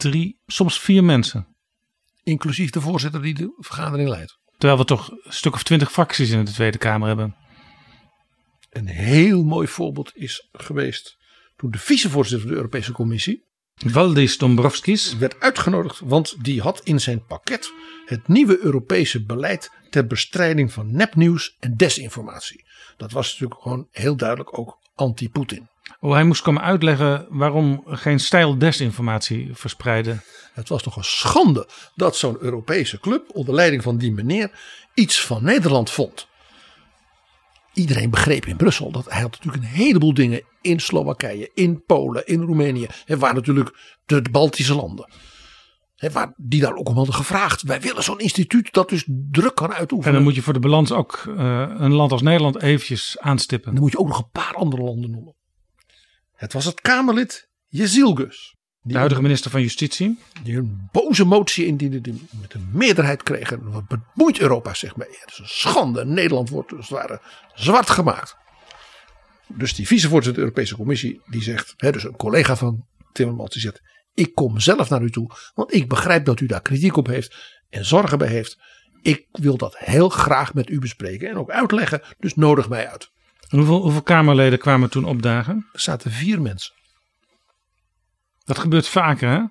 drie, soms vier mensen. Inclusief de voorzitter die de vergadering leidt. Terwijl we toch een stuk of twintig fracties in de Tweede Kamer hebben. Een heel mooi voorbeeld is geweest toen de vicevoorzitter van de Europese Commissie Valdis Dombrovskis. werd uitgenodigd, want die had in zijn pakket het nieuwe Europese beleid ter bestrijding van nepnieuws en desinformatie. Dat was natuurlijk gewoon heel duidelijk ook anti-Poetin. Oh, hij moest komen uitleggen waarom geen stijl desinformatie verspreiden. Het was toch een schande dat zo'n Europese club onder leiding van die meneer iets van Nederland vond. iedereen begreep in Brussel dat hij had natuurlijk een heleboel dingen in Slowakije, in Polen, in Roemenië. En waar natuurlijk de Baltische landen. Hè, waar die daar ook om hadden gevraagd. Wij willen zo'n instituut dat dus druk kan En uitoefenen. dan moet je voor de balans ook eh, een land als Nederland eventjes aanstippen. Dan moet je ook nog een paar andere landen noemen. Het was het Kamerlid Jezilgus. De huidige minister van Justitie. Die een boze motie indiende die met een meerderheid kreeg. En wat bemoeit Europa zich mee? Het is een schande. Nederland wordt als het ware zwart gemaakt. Dus die vicevoorzitter van de Europese Commissie die zegt, hè, dus een collega van Timmermans die zegt, ik kom zelf naar u toe, want ik begrijp dat u daar kritiek op heeft en zorgen bij heeft. Ik wil dat heel graag met u bespreken en ook uitleggen, dus nodig mij uit. En hoeveel, hoeveel Kamerleden kwamen toen opdagen? Er zaten vier mensen. Dat gebeurt vaker, hè?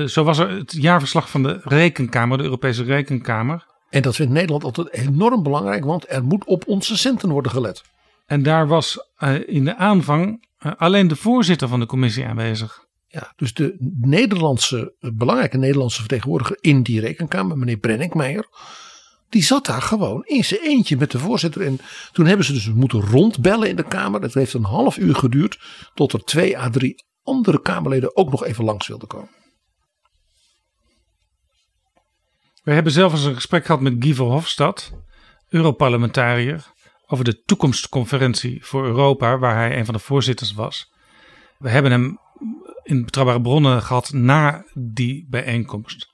Eh, Zo was er het jaarverslag van de Rekenkamer, de Europese Rekenkamer. En dat vindt Nederland altijd enorm belangrijk, want er moet op onze centen worden gelet. En daar was eh, in de aanvang eh, alleen de voorzitter van de commissie aanwezig. Ja, dus de Nederlandse, belangrijke Nederlandse vertegenwoordiger in die rekenkamer, meneer Brenninkmeijer, die zat daar gewoon in zijn eentje met de voorzitter. En toen hebben ze dus moeten rondbellen in de Kamer. Dat heeft een half uur geduurd tot er twee à drie andere Kamerleden ook nog even langs wilden komen. We hebben zelf eens een gesprek gehad met Guy Verhofstadt, Europarlementariër, over de toekomstconferentie voor Europa, waar hij een van de voorzitters was. We hebben hem in betrouwbare bronnen gehad na die bijeenkomst.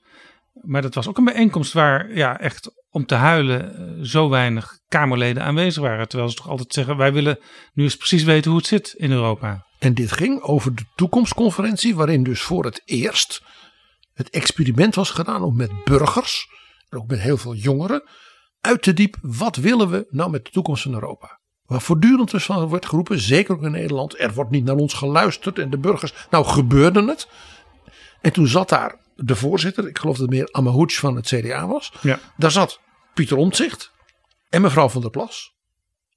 Maar dat was ook een bijeenkomst waar ja, echt om te huilen eh, zo weinig Kamerleden aanwezig waren. Terwijl ze toch altijd zeggen, wij willen nu eens precies weten hoe het zit in Europa. En dit ging over de toekomstconferentie, waarin dus voor het eerst het experiment was gedaan om met burgers, en ook met heel veel jongeren, uit te diep wat willen we nou met de toekomst van Europa. Waar voortdurend dus van wordt geroepen, zeker ook in Nederland, er wordt niet naar ons geluisterd en de burgers. Nou gebeurde het. En toen zat daar de voorzitter, ik geloof dat het meer Amahouch van het CDA was. Ja. Daar zat Pieter Omtzigt en mevrouw van der Plas.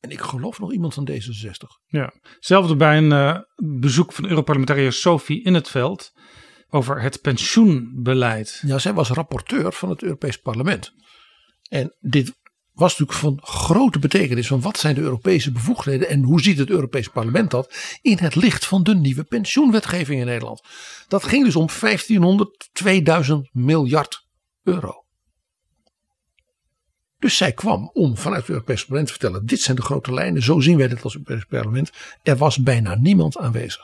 En ik geloof nog iemand van D66. Ja. Zelfde bij een eh, bezoek van Europarlementariër Sophie in het veld over het pensioenbeleid. Ja, zij was rapporteur van het Europees Parlement. En dit was natuurlijk van grote betekenis van wat zijn de Europese bevoegdheden en hoe ziet het Europees Parlement dat in het licht van de nieuwe pensioenwetgeving in Nederland. Dat ging dus om 1500, 2000 miljard euro. Dus zij kwam om vanuit het Europees Parlement te vertellen: dit zijn de grote lijnen, zo zien wij dit als Europees Parlement. Er was bijna niemand aanwezig.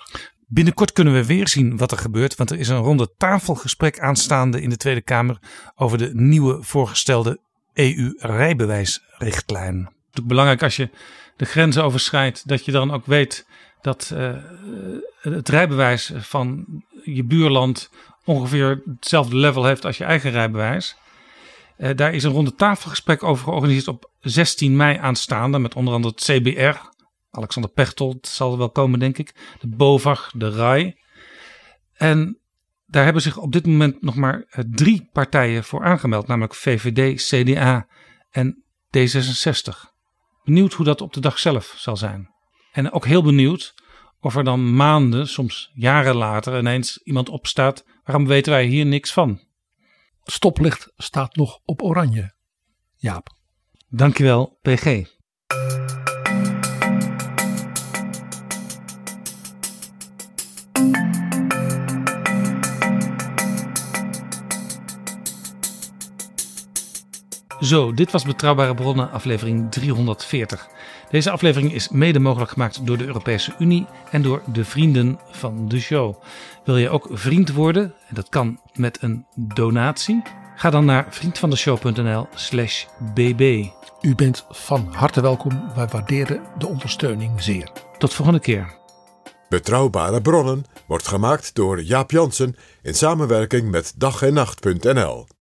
Binnenkort kunnen we weer zien wat er gebeurt, want er is een ronde tafelgesprek aanstaande in de Tweede Kamer over de nieuwe voorgestelde EU-rijbewijsrichtlijn. Belangrijk als je de grenzen overschrijdt, dat je dan ook weet dat uh, het rijbewijs van je buurland ongeveer hetzelfde level heeft als je eigen rijbewijs. Uh, daar is een ronde tafelgesprek over georganiseerd op 16 mei aanstaande met onder andere het CBR, Alexander Pechtold zal er wel komen, denk ik. De BOVAG, de RAI. En daar hebben zich op dit moment nog maar drie partijen voor aangemeld. Namelijk VVD, CDA en D66. Benieuwd hoe dat op de dag zelf zal zijn. En ook heel benieuwd of er dan maanden, soms jaren later, ineens iemand opstaat. Waarom weten wij hier niks van? Stoplicht staat nog op oranje. Jaap. Dankjewel, PG. Zo, dit was Betrouwbare Bronnen, aflevering 340. Deze aflevering is mede mogelijk gemaakt door de Europese Unie en door de vrienden van de show. Wil je ook vriend worden? En dat kan met een donatie. Ga dan naar vriendvandeshow.nl/slash bb. U bent van harte welkom. Wij waarderen de ondersteuning zeer. Tot volgende keer. Betrouwbare bronnen wordt gemaakt door Jaap Jansen in samenwerking met dag en nacht.nl.